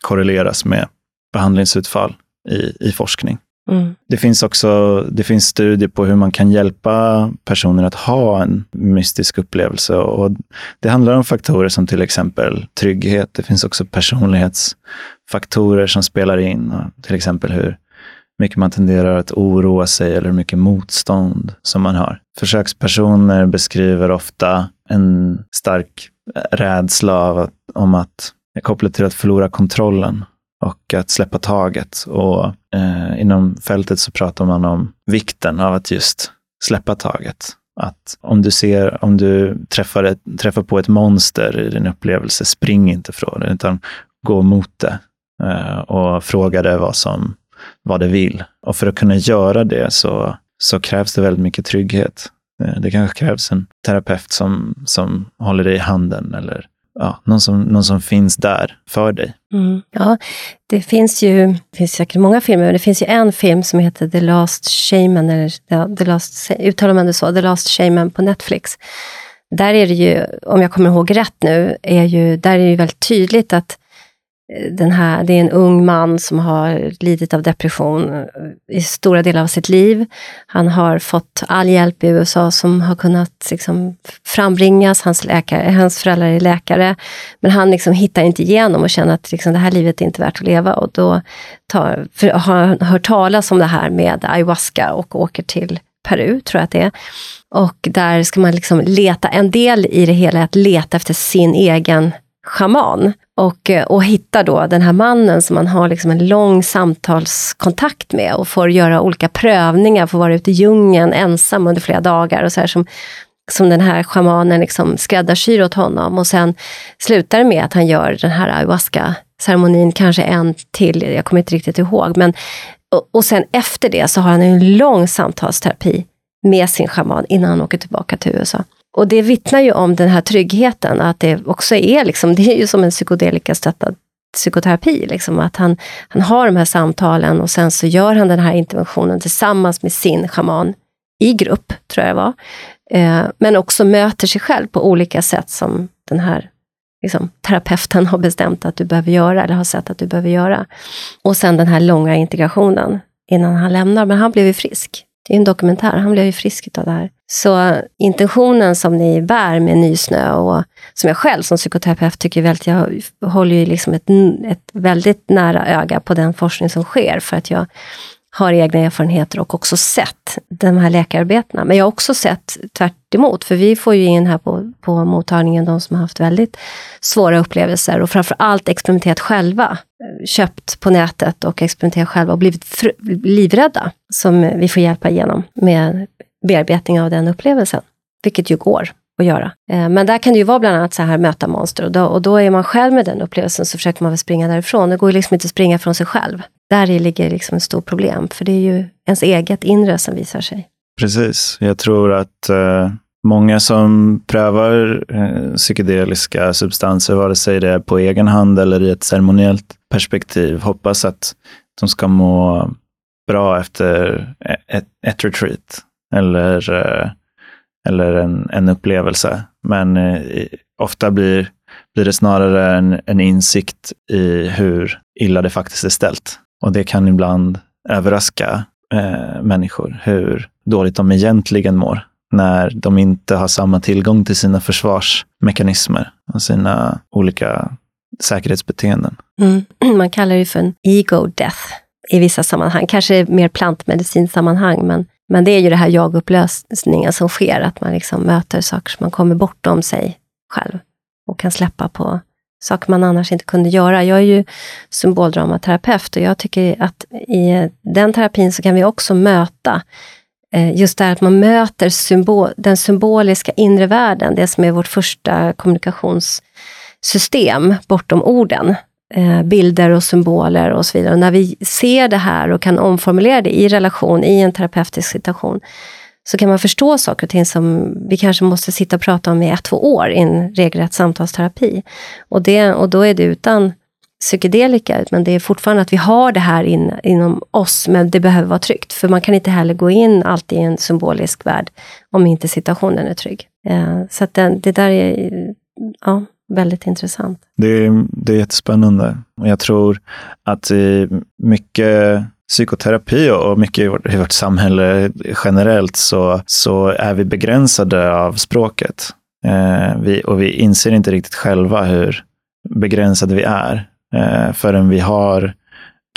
korreleras med behandlingsutfall i, i forskning. Mm. Det finns också det finns studier på hur man kan hjälpa personer att ha en mystisk upplevelse. Och det handlar om faktorer som till exempel trygghet. Det finns också personlighetsfaktorer som spelar in. Till exempel hur mycket man tenderar att oroa sig eller hur mycket motstånd som man har. Försökspersoner beskriver ofta en stark rädsla av att, om att kopplat till att förlora kontrollen och att släppa taget. Och eh, inom fältet så pratar man om vikten av att just släppa taget. Att om du ser, om du träffar, ett, träffar på ett monster i din upplevelse, spring inte från det, utan gå mot det eh, och fråga det vad, som, vad det vill. Och för att kunna göra det så, så krävs det väldigt mycket trygghet. Eh, det kanske krävs en terapeut som, som håller dig i handen eller ja, någon, som, någon som finns där för dig. Mm. Ja, det finns ju det finns säkert många filmer, men det finns ju en film som heter The Last Shaman, eller ja, The Last, uttalar man det så, The Last Shaman på Netflix. Där är det ju, om jag kommer ihåg rätt nu, är ju, där är det ju väldigt tydligt att Eh, den här, det är en ung man som har lidit av depression eh, i stora delar av sitt liv. Han har fått all hjälp i USA som har kunnat liksom frambringas. Hans, läkare, hans föräldrar är läkare. Men han liksom hittar inte igenom och känner att liksom det här livet är inte värt att leva. Och då tar, för, har han hört talas om det här med ayahuasca och åker till Peru, tror jag att det är. Och där ska man liksom leta, en del i det hela är att leta efter sin egen schaman. Och, eh, och hittar då den här mannen som man har liksom en lång samtalskontakt med och får göra olika prövningar, får vara ute i djungeln ensam under flera dagar och så här som, som den här schamanen liksom skräddarsyr åt honom. Och sen slutar det med att han gör den här ayahuasca-ceremonin, kanske en till, jag kommer inte riktigt ihåg. Men, och, och sen efter det så har han en lång samtalsterapi med sin schaman innan han åker tillbaka till USA. Och det vittnar ju om den här tryggheten, att det också är liksom, det är ju som en psykodelika-stöttad psykoterapi, liksom, att han, han har de här samtalen och sen så gör han den här interventionen tillsammans med sin shaman i grupp, tror jag det var. Eh, men också möter sig själv på olika sätt som den här liksom, terapeuten har bestämt att du behöver göra, eller har sett att du behöver göra. Och sen den här långa integrationen innan han lämnar. Men han blev ju frisk. Det är en dokumentär, han blev ju frisk av det här. Så intentionen som ni bär med Nysnö och som jag själv som psykoterapeut tycker väldigt, jag håller ju liksom ett, ett väldigt nära öga på den forskning som sker för att jag har egna erfarenheter och också sett de här läkararbetena. Men jag har också sett tvärt emot, för vi får ju in här på, på mottagningen de som har haft väldigt svåra upplevelser och framför allt experimenterat själva. Köpt på nätet och experimenterat själva och blivit livrädda, som vi får hjälpa igenom med bearbetning av den upplevelsen. Vilket ju går att göra. Eh, men där kan det ju vara bland annat så här möta monster och då, och då är man själv med den upplevelsen så försöker man väl springa därifrån. Det går ju liksom inte att springa från sig själv. Där ligger liksom ett stort problem, för det är ju ens eget inre som visar sig. Precis. Jag tror att eh, många som prövar eh, psykedeliska substanser, vare sig det är på egen hand eller i ett ceremoniellt perspektiv, hoppas att de ska må bra efter ett, ett retreat eller, eh, eller en, en upplevelse. Men eh, ofta blir, blir det snarare en, en insikt i hur illa det faktiskt är ställt. Och det kan ibland överraska eh, människor hur dåligt de egentligen mår när de inte har samma tillgång till sina försvarsmekanismer och sina olika säkerhetsbeteenden. Mm. *clears throat* Man kallar det för en ego death i vissa sammanhang, kanske mer plantmedicinsammanhang, men, men det är ju det här jagupplösningen som sker, att man liksom möter saker som man kommer bortom sig själv och kan släppa på saker man annars inte kunde göra. Jag är ju symboldramaterapeut och jag tycker att i den terapin så kan vi också möta eh, just det här att man möter symbol, den symboliska inre världen, det som är vårt första kommunikationssystem bortom orden. Eh, bilder och symboler och så vidare. Och när vi ser det här och kan omformulera det i relation, i en terapeutisk situation, så kan man förstå saker och ting som vi kanske måste sitta och prata om i ett, två år i en regelrätt samtalsterapi. Och, det, och då är det utan psykedelika, men det är fortfarande att vi har det här in, inom oss, men det behöver vara tryggt. För man kan inte heller gå in alltid i en symbolisk värld om inte situationen är trygg. Eh, så att det, det där är ja, väldigt intressant. Det är, det är jättespännande. Jag tror att eh, mycket psykoterapi och mycket i vårt, i vårt samhälle generellt så, så är vi begränsade av språket. Eh, vi, och vi inser inte riktigt själva hur begränsade vi är eh, förrän vi har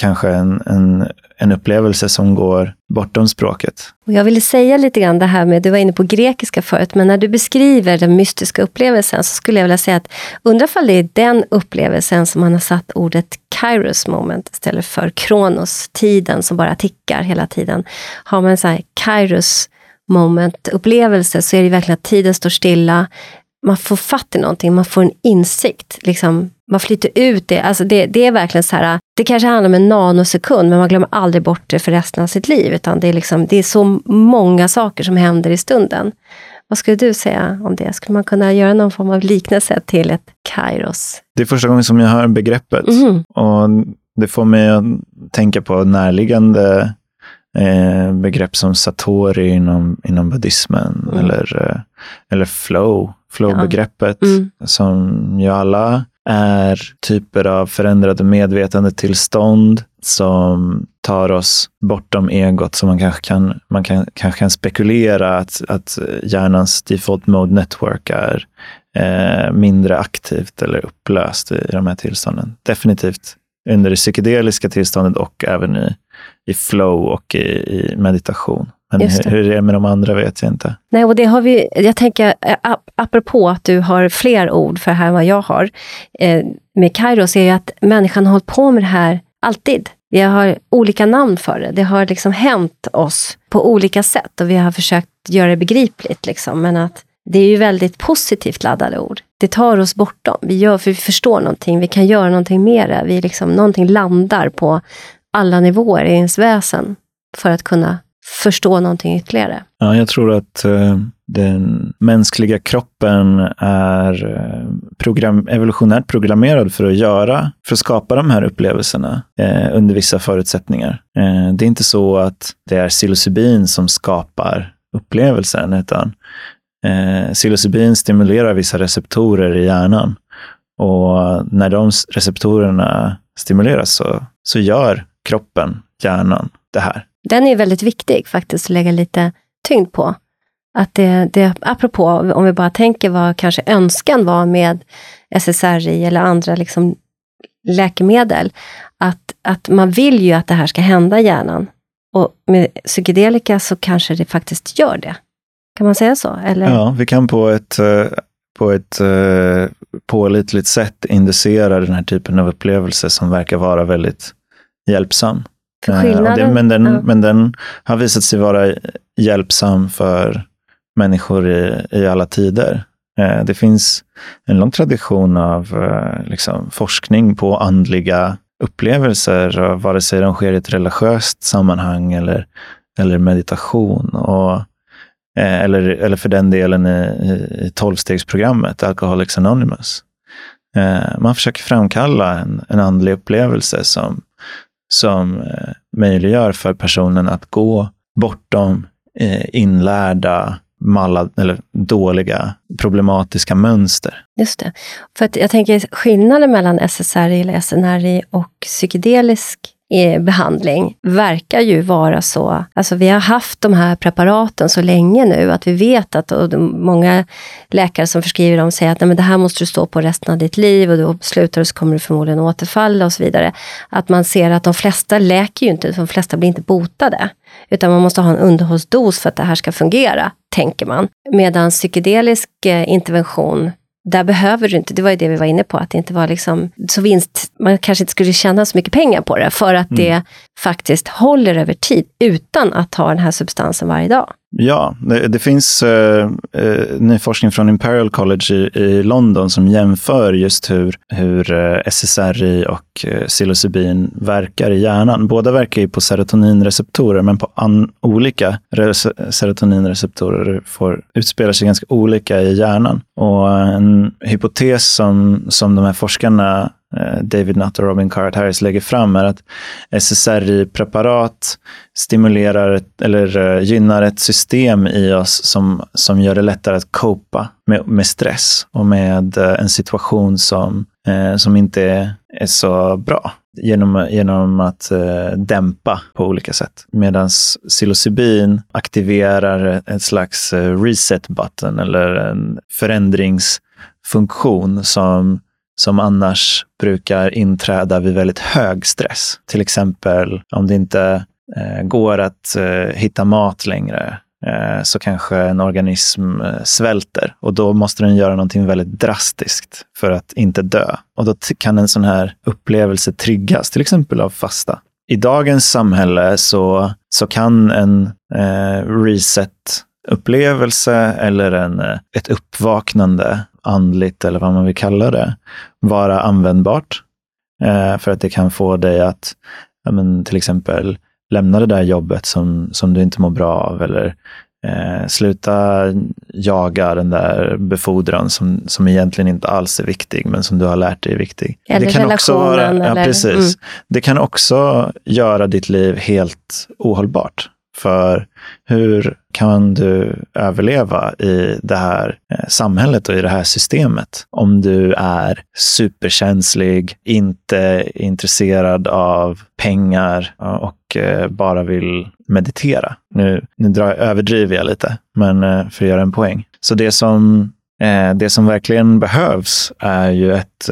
kanske en, en, en upplevelse som går bortom språket. Och jag ville säga lite grann det här med, du var inne på grekiska förut, men när du beskriver den mystiska upplevelsen så skulle jag vilja säga att undra om det är den upplevelsen som man har satt ordet kairos moment istället för kronos, tiden som bara tickar hela tiden. Har man en sån här kairos moment upplevelse så är det verkligen att tiden står stilla, man får fatt i någonting, man får en insikt. Liksom, man flyter ut det. Alltså det. Det är verkligen så här, det kanske handlar om en nanosekund, men man glömmer aldrig bort det för resten av sitt liv. Utan det är, liksom, det är så många saker som händer i stunden. Vad skulle du säga om det? Skulle man kunna göra någon form av liknelse till ett kairos? Det är första gången som jag hör begreppet. Mm. Och det får mig att tänka på närliggande eh, begrepp som satori inom, inom buddhismen mm. eller, eh, eller flow, flow-begreppet mm. som ju alla är typer av förändrade medvetandetillstånd som tar oss bortom egot. Så man kanske kan, man kan, kanske kan spekulera att, att hjärnans default mode network är eh, mindre aktivt eller upplöst i de här tillstånden. Definitivt under det psykedeliska tillståndet och även i, i flow och i, i meditation. Men hur, hur det är med de andra vet jag inte. Nej, och det har vi, jag tänker, eh, apropå att du har fler ord för det här än vad jag har, eh, med Kairos, är ju att människan har hållit på med det här alltid. Vi har olika namn för det. Det har liksom hänt oss på olika sätt och vi har försökt göra det begripligt. Liksom. Men att det är ju väldigt positivt laddade ord. Det tar oss bortom. Vi, gör, för vi förstår någonting, vi kan göra någonting mer. Vi liksom, någonting landar på alla nivåer i ens väsen för att kunna förstå någonting ytterligare. Ja, jag tror att eh, den mänskliga kroppen är eh, program, evolutionärt programmerad för att göra, för att skapa de här upplevelserna eh, under vissa förutsättningar. Eh, det är inte så att det är psilocybin som skapar upplevelsen, utan eh, psilocybin stimulerar vissa receptorer i hjärnan Och när de receptorerna stimuleras så, så gör kroppen, hjärnan, det här. Den är väldigt viktig faktiskt att lägga lite tyngd på. Att det, det, apropå, om vi bara tänker vad kanske önskan var med SSRI eller andra liksom läkemedel, att, att man vill ju att det här ska hända i hjärnan. Och med psykedelika så kanske det faktiskt gör det. Kan man säga så? Eller? Ja, vi kan på ett, eh, på ett eh, pålitligt sätt inducera den här typen av upplevelse som verkar vara väldigt hjälpsam. För skillnaden, det, men, den, ja. men den har visat sig vara hjälpsam för människor i, i alla tider. Eh, det finns en lång tradition av eh, liksom, forskning på andliga upplevelser, vare sig de sker i ett religiöst sammanhang eller, eller meditation. Och, eh, eller, eller för den delen i, i tolvstegsprogrammet, Alcoholics Anonymous. Man försöker framkalla en, en andlig upplevelse som, som eh, möjliggör för personen att gå bortom eh, inlärda malla, eller dåliga, problematiska mönster. Just det. För att jag tänker skillnaden mellan SSRI eller SNRI och psykedelisk behandling verkar ju vara så, alltså vi har haft de här preparaten så länge nu att vi vet att, och många läkare som förskriver dem säger att Nej, men det här måste du stå på resten av ditt liv och då slutar du så kommer du förmodligen återfalla och så vidare. Att man ser att de flesta läker ju inte, de flesta blir inte botade. Utan man måste ha en underhållsdos för att det här ska fungera, tänker man. Medan psykedelisk eh, intervention där behöver du inte, det var ju det vi var inne på, att det inte var liksom så vinst, man kanske inte skulle tjäna så mycket pengar på det, för att mm. det faktiskt håller över tid utan att ta den här substansen varje dag. Ja, det, det finns eh, eh, ny forskning från Imperial College i, i, London som jämför just hur, hur eh, SSRI och eh, psilocybin verkar i hjärnan. Båda verkar ju på serotoninreceptorer, men på an, olika serotoninreceptorer får utspelar sig ganska olika i hjärnan. Och en hypotes som, som de här forskarna Eh, David Nutt och Robin Carrot Harris lägger fram är att SSRI-preparat stimulerar eller eh, gynnar ett system i oss som, som gör det lättare att copa med, med stress och med eh, en situation som, som inte är, är, så bra genom, genom att eh, dämpa på olika sätt. Medan psilocybin aktiverar ett slags reset button eller en förändringsfunktion som som annars brukar inträda vid väldigt hög stress. Till exempel om det inte eh, går att eh, hitta mat längre eh, så kanske en organism eh, svälter och då måste den göra någonting väldigt drastiskt för att inte dö. Och då kan en sån här upplevelse triggas, till exempel av fasta. I dagens samhälle så, så kan en eh, reset-upplevelse eller en, eh, ett uppvaknande andligt eller vad man vill kalla det, vara användbart. Eh, för att det kan få dig att ja, men, till exempel lämna det där jobbet som, som du inte mår bra av eller eh, sluta jaga den där befordran som, som egentligen inte alls är viktig, men som du har lärt dig är viktig. Eller det kan också vara, eller... ja, precis. Mm. Det kan också göra ditt liv helt ohållbart. För hur kan du överleva i det här eh, samhället och i det här systemet om du är superkänslig, inte intresserad av pengar och eh, bara vill meditera? Nu, nu drar, överdriver jag lite, men eh, för att göra en poäng. Så det som, det som verkligen behövs är ju ett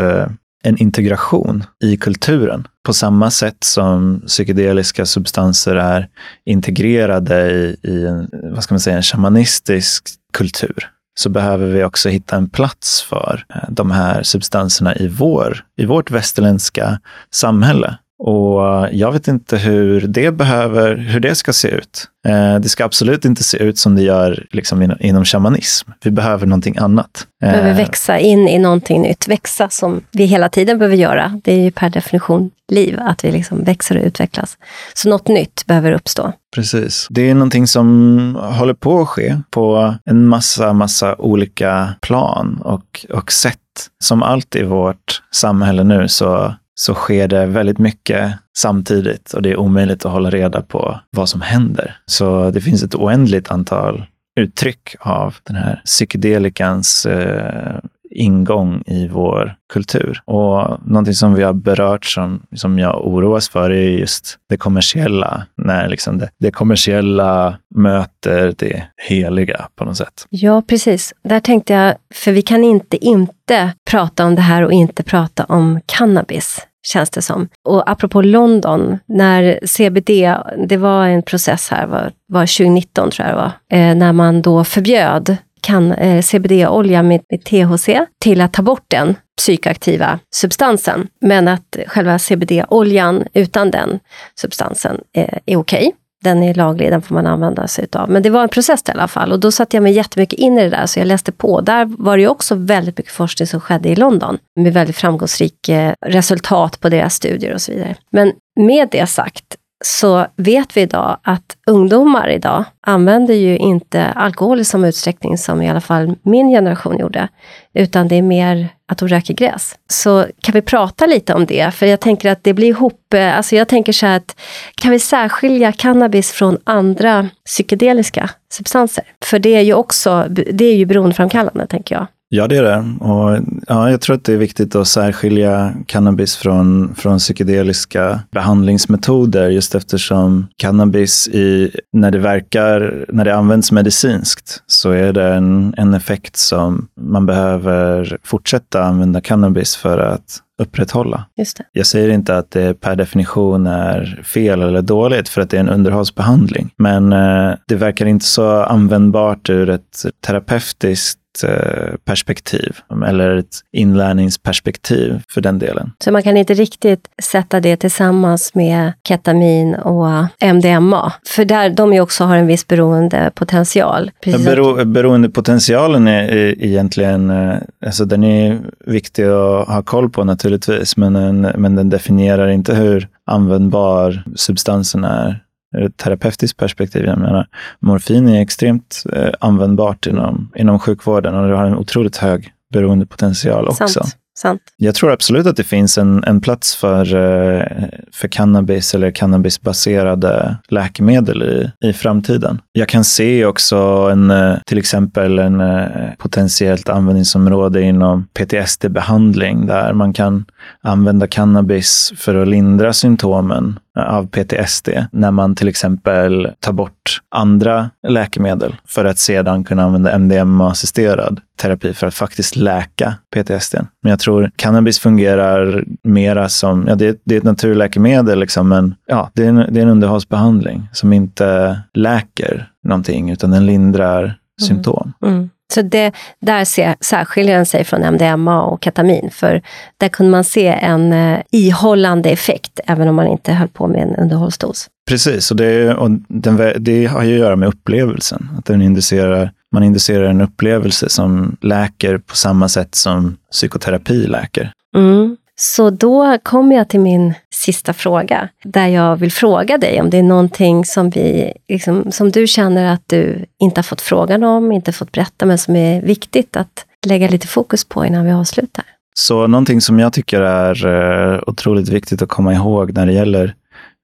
en integration i kulturen. På samma sätt som psykedeliska substanser är integrerade i, i en, vad ska man säga, en shamanistisk kultur så behöver vi också hitta en plats för eh, de här substanserna i, vår, i vårt västerländska samhälle. Och jag vet inte hur det, behöver, hur det ska se ut. Eh, det ska absolut inte se ut som det gör liksom inom, inom shamanism. Vi behöver någonting annat. Vi behöver eh, växa in i någonting nytt. Växa som vi hela tiden behöver göra. Det är ju per definition liv, att vi liksom växer och utvecklas. Så något nytt behöver uppstå. Precis. Det är någonting som håller på att ske på en massa, massa olika plan och, och sätt. Som allt i vårt samhälle nu så så sker det väldigt mycket samtidigt och det är omöjligt att hålla reda på vad som händer. Så det finns ett oändligt antal uttryck av den här psykedelikans eh, ingång i vår kultur. Och någonting som vi har berört som, som jag oroas för är just det kommersiella. När liksom det, det kommersiella möter det heliga på något sätt. Ja, precis. Där tänkte jag, för vi kan inte inte prata om det här och inte prata om cannabis känns det som. Och apropå London, när CBD, det var en process här, var, var 2019 tror jag det var, eh, när man då förbjöd kan, eh, CBD-olja med, med THC till att ta bort den psykoaktiva substansen. Men att själva CBD-oljan utan den substansen eh, är okej. Okay den är laglig, den får man använda sig utav. Men det var en process i alla fall och då satte jag mig jättemycket in i det där så jag läste på. Där var det ju också väldigt mycket forskning som skedde i London med väldigt framgångsrika eh, resultat på deras studier och så vidare. Men med det sagt så vet vi idag att ungdomar idag använder ju inte alkohol i samma utsträckning som i alla fall min generation gjorde, utan det är mer att de röker gräs. Så kan vi prata lite om det? För jag tänker att det blir ihop, eh, alltså jag tänker så här att kan vi särskilja cannabis från andra psykedeliska substanser? För det är ju också, det är ju beroendeframkallande tänker jag. Ja, det är det. Och, ja, jag tror att det är viktigt att särskilja cannabis från, från psykedeliska behandlingsmetoder just eftersom cannabis, i, när, det verkar, när det används medicinskt, så är det en, en effekt som man behöver fortsätta använda cannabis för att upprätthålla. Jag säger inte att det per definition är fel eller dåligt för att det är en underhållsbehandling. Men eh, det verkar inte så användbart ur ett terapeutiskt Eh, perspektiv eller ett inlärningsperspektiv för den delen. Så man kan inte riktigt sätta det tillsammans med ketamin och MDMA? För där de ju också har en viss beroendepotential. Bero, beroendepotentialen är, är egentligen, eh, alltså den är viktig att ha koll på naturligtvis, men den, men den definierar inte hur användbar substansen är ur ett terapeutiskt perspektiv. Jag menar, morfin är extremt eh, användbart inom, inom sjukvården och det har en otroligt hög beroendepotential också. Sant. Sant. Jag tror absolut att det finns en, en plats för, eh, för cannabis eller cannabisbaserade läkemedel i, i framtiden. Jag kan se också en, eh, till exempel en eh, potentiellt användningsområde inom PTSD-behandling där man kan använda cannabis för att lindra symptomen av PTSD när man till exempel tar bort andra läkemedel för att sedan kunna använda MDMA-assisterad terapi för att faktiskt läka PTSD. Men jag tror cannabis fungerar mera som, ja det, det är ett naturläkemedel liksom, men ja, det är, en, det är en underhållsbehandling som inte läker någonting utan den lindrar mm. symptom. Mm. Så det, där ser, särskiljer den sig från MDMA och ketamin, för där kunde man se en eh, ihållande effekt, även om man inte höll på med en underhållsdos. Precis, och, det, och den, det har ju att göra med upplevelsen. Att den inducerar, man inducerar en upplevelse som läker på samma sätt som psykoterapi läker. Mm. Så då kommer jag till min sista fråga, där jag vill fråga dig om det är någonting som, vi, liksom, som du känner att du inte har fått frågan om, inte fått berätta, men som är viktigt att lägga lite fokus på innan vi avslutar. Så någonting som jag tycker är eh, otroligt viktigt att komma ihåg när det gäller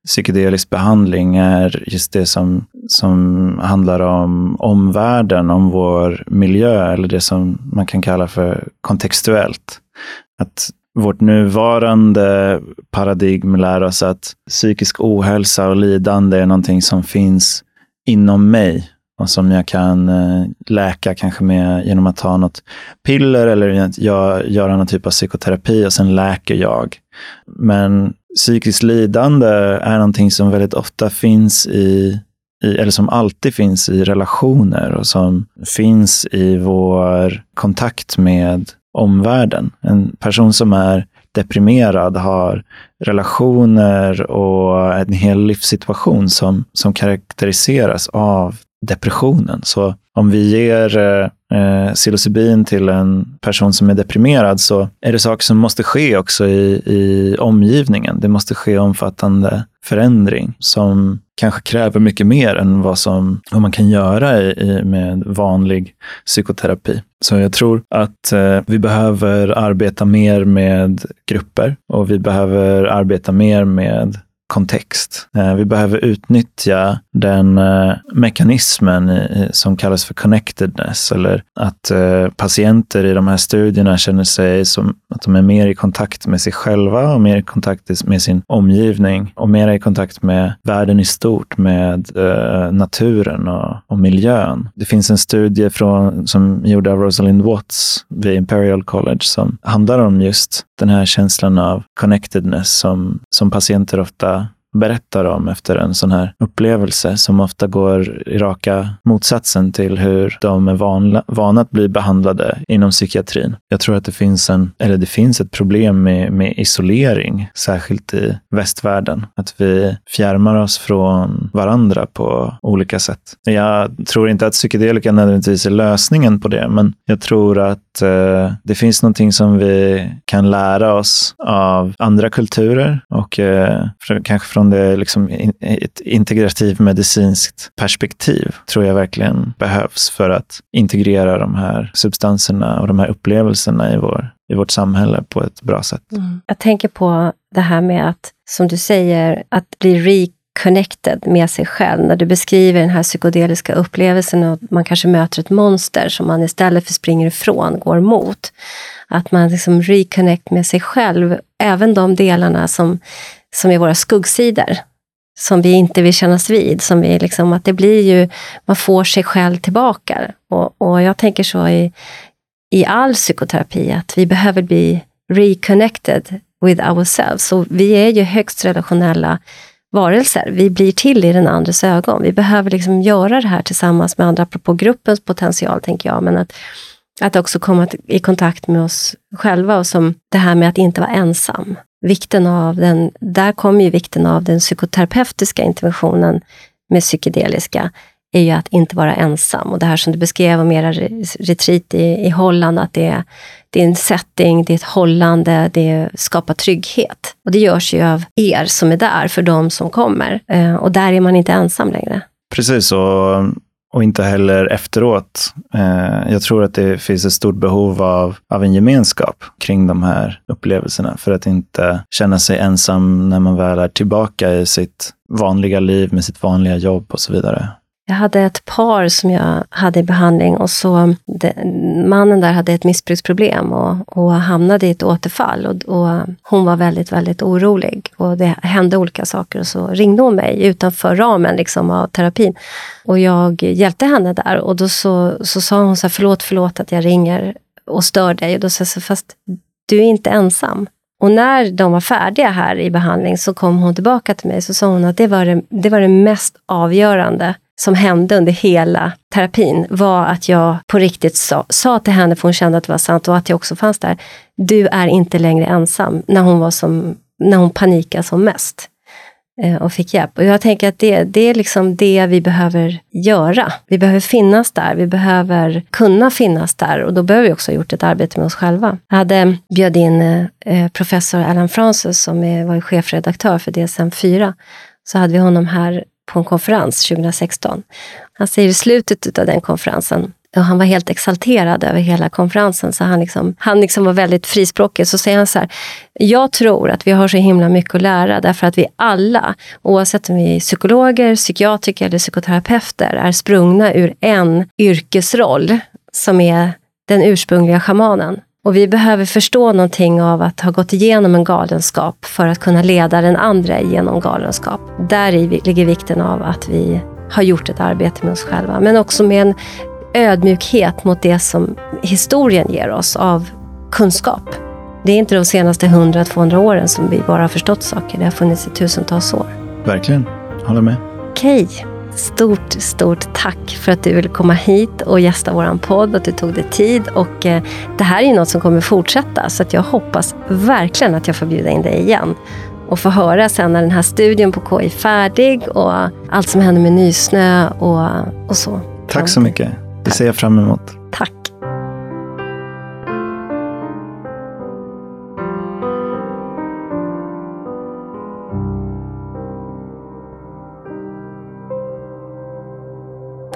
psykedelisk behandling är just det som, som handlar om omvärlden, om vår miljö, eller det som man kan kalla för kontextuellt. Att vårt nuvarande paradigm lär oss att psykisk ohälsa och lidande är någonting som finns inom mig och som jag kan eh, läka kanske med genom att ta något piller eller göra någon typ av psykoterapi och sen läker jag. Men psykiskt lidande är någonting som väldigt ofta finns i, i, eller som alltid finns i relationer och som finns i vår kontakt med omvärlden. En person som är deprimerad har relationer och en hel livssituation som, som karaktäriseras av depressionen. Så om vi ger eh, eh, psilocybin till en person som är deprimerad så är det saker som måste ske också i, i omgivningen. Det måste ske omfattande förändring som kanske kräver mycket mer än vad, som, vad man kan göra i, i med vanlig psykoterapi. Så jag tror att eh, vi behöver arbeta mer med grupper och vi behöver arbeta mer med kontext. Eh, vi behöver utnyttja den eh, mekanismen som kallas för connectedness, eller att eh, patienter i de här studierna känner sig som att de är mer i kontakt med sig själva och mer i kontakt med sin omgivning och mer i kontakt med världen i stort, med naturen och, och miljön. Det finns en studie från, som gjord av Rosalind Watts vid Imperial College som handlar om just den här känslan av connectedness som, som patienter ofta berättar om efter en sån här upplevelse som ofta går i raka motsatsen till hur de är vana, vana att bli behandlade inom psykiatrin. Jag tror att det finns, en, eller det finns ett problem med, med isolering, särskilt i västvärlden. Att vi fjärmar oss från varandra på olika sätt. Jag tror inte att psykedelika nödvändigtvis är lösningen på det, men jag tror att eh, det finns någonting som vi kan lära oss av andra kulturer och eh, kanske från det liksom, ett integrativt medicinskt perspektiv tror jag verkligen behövs för att integrera de här substanserna och de här upplevelserna i, vår, i vårt samhälle på ett bra sätt. Mm. Jag tänker på det här med att, som du säger, att bli reconnected med sig själv. När du beskriver den här psykedeliska upplevelsen och man kanske möter ett monster som man istället för springer ifrån går mot. Att man liksom reconnect med sig själv, även de delarna som som är våra skuggsidor, som vi inte vill kännas vid. Som vi liksom, att det blir ju, man får sig själv tillbaka. Och, och jag tänker så i, i all psykoterapi, att vi behöver bli reconnected with ourselves. Så vi är ju högst relationella varelser. Vi blir till i den andres ögon. Vi behöver liksom göra det här tillsammans med andra, apropå gruppens potential, tänker jag. Men att, att också komma i kontakt med oss själva och som det här med att inte vara ensam vikten av den, där kommer ju vikten av den psykoterapeutiska interventionen med psykedeliska, är ju att inte vara ensam. Och det här som du beskrev om era retreat i, i Holland, att det är, det är en setting, det är ett hållande, det skapar trygghet. Och det görs ju av er som är där, för de som kommer. Eh, och där är man inte ensam längre. Precis, och och inte heller efteråt. Eh, jag tror att det finns ett stort behov av, av en gemenskap kring de här upplevelserna för att inte känna sig ensam när man väl är tillbaka i sitt vanliga liv med sitt vanliga jobb och så vidare. Jag hade ett par som jag hade i behandling och så de, mannen där hade ett missbruksproblem och, och hamnade i ett återfall. Och, och, hon var väldigt, väldigt orolig och det hände olika saker och så ringde hon mig utanför ramen liksom av terapin. Och jag hjälpte henne där och då så, så sa hon så här, förlåt, förlåt att jag ringer och stör dig. Och då sa jag så fast du är inte ensam. Och när de var färdiga här i behandling så kom hon tillbaka till mig så sa hon att det var det, det, var det mest avgörande som hände under hela terapin var att jag på riktigt sa, sa till henne, för hon kände att det var sant och att jag också fanns där. Du är inte längre ensam, när hon, var som, när hon panikade som mest eh, och fick hjälp. Och jag tänker att det, det är liksom det vi behöver göra. Vi behöver finnas där, vi behöver kunna finnas där och då behöver vi också ha gjort ett arbete med oss själva. Jag hade bjöd in eh, eh, professor Alan Francis som är, var chefredaktör för DSM-4. Så hade vi honom här på en konferens 2016. Han säger i slutet av den konferensen, och han var helt exalterad över hela konferensen, så han, liksom, han liksom var väldigt frispråkig. Så säger han så här, jag tror att vi har så himla mycket att lära därför att vi alla, oavsett om vi är psykologer, psykiatriker eller psykoterapeuter, är sprungna ur en yrkesroll som är den ursprungliga shamanen. Och vi behöver förstå någonting av att ha gått igenom en galenskap för att kunna leda den andra genom galenskap. Där ligger vikten av att vi har gjort ett arbete med oss själva, men också med en ödmjukhet mot det som historien ger oss av kunskap. Det är inte de senaste 100-200 åren som vi bara har förstått saker. Det har funnits i tusentals år. Verkligen. Håller med. Okej. Okay. Stort, stort tack för att du ville komma hit och gästa vår podd, att du tog dig tid. Och eh, det här är något som kommer fortsätta, så att jag hoppas verkligen att jag får bjuda in dig igen och få höra sen när den här studien på KI är färdig och allt som händer med Nysnö och, och så. Tack så mycket. Det ser jag fram emot. Tack.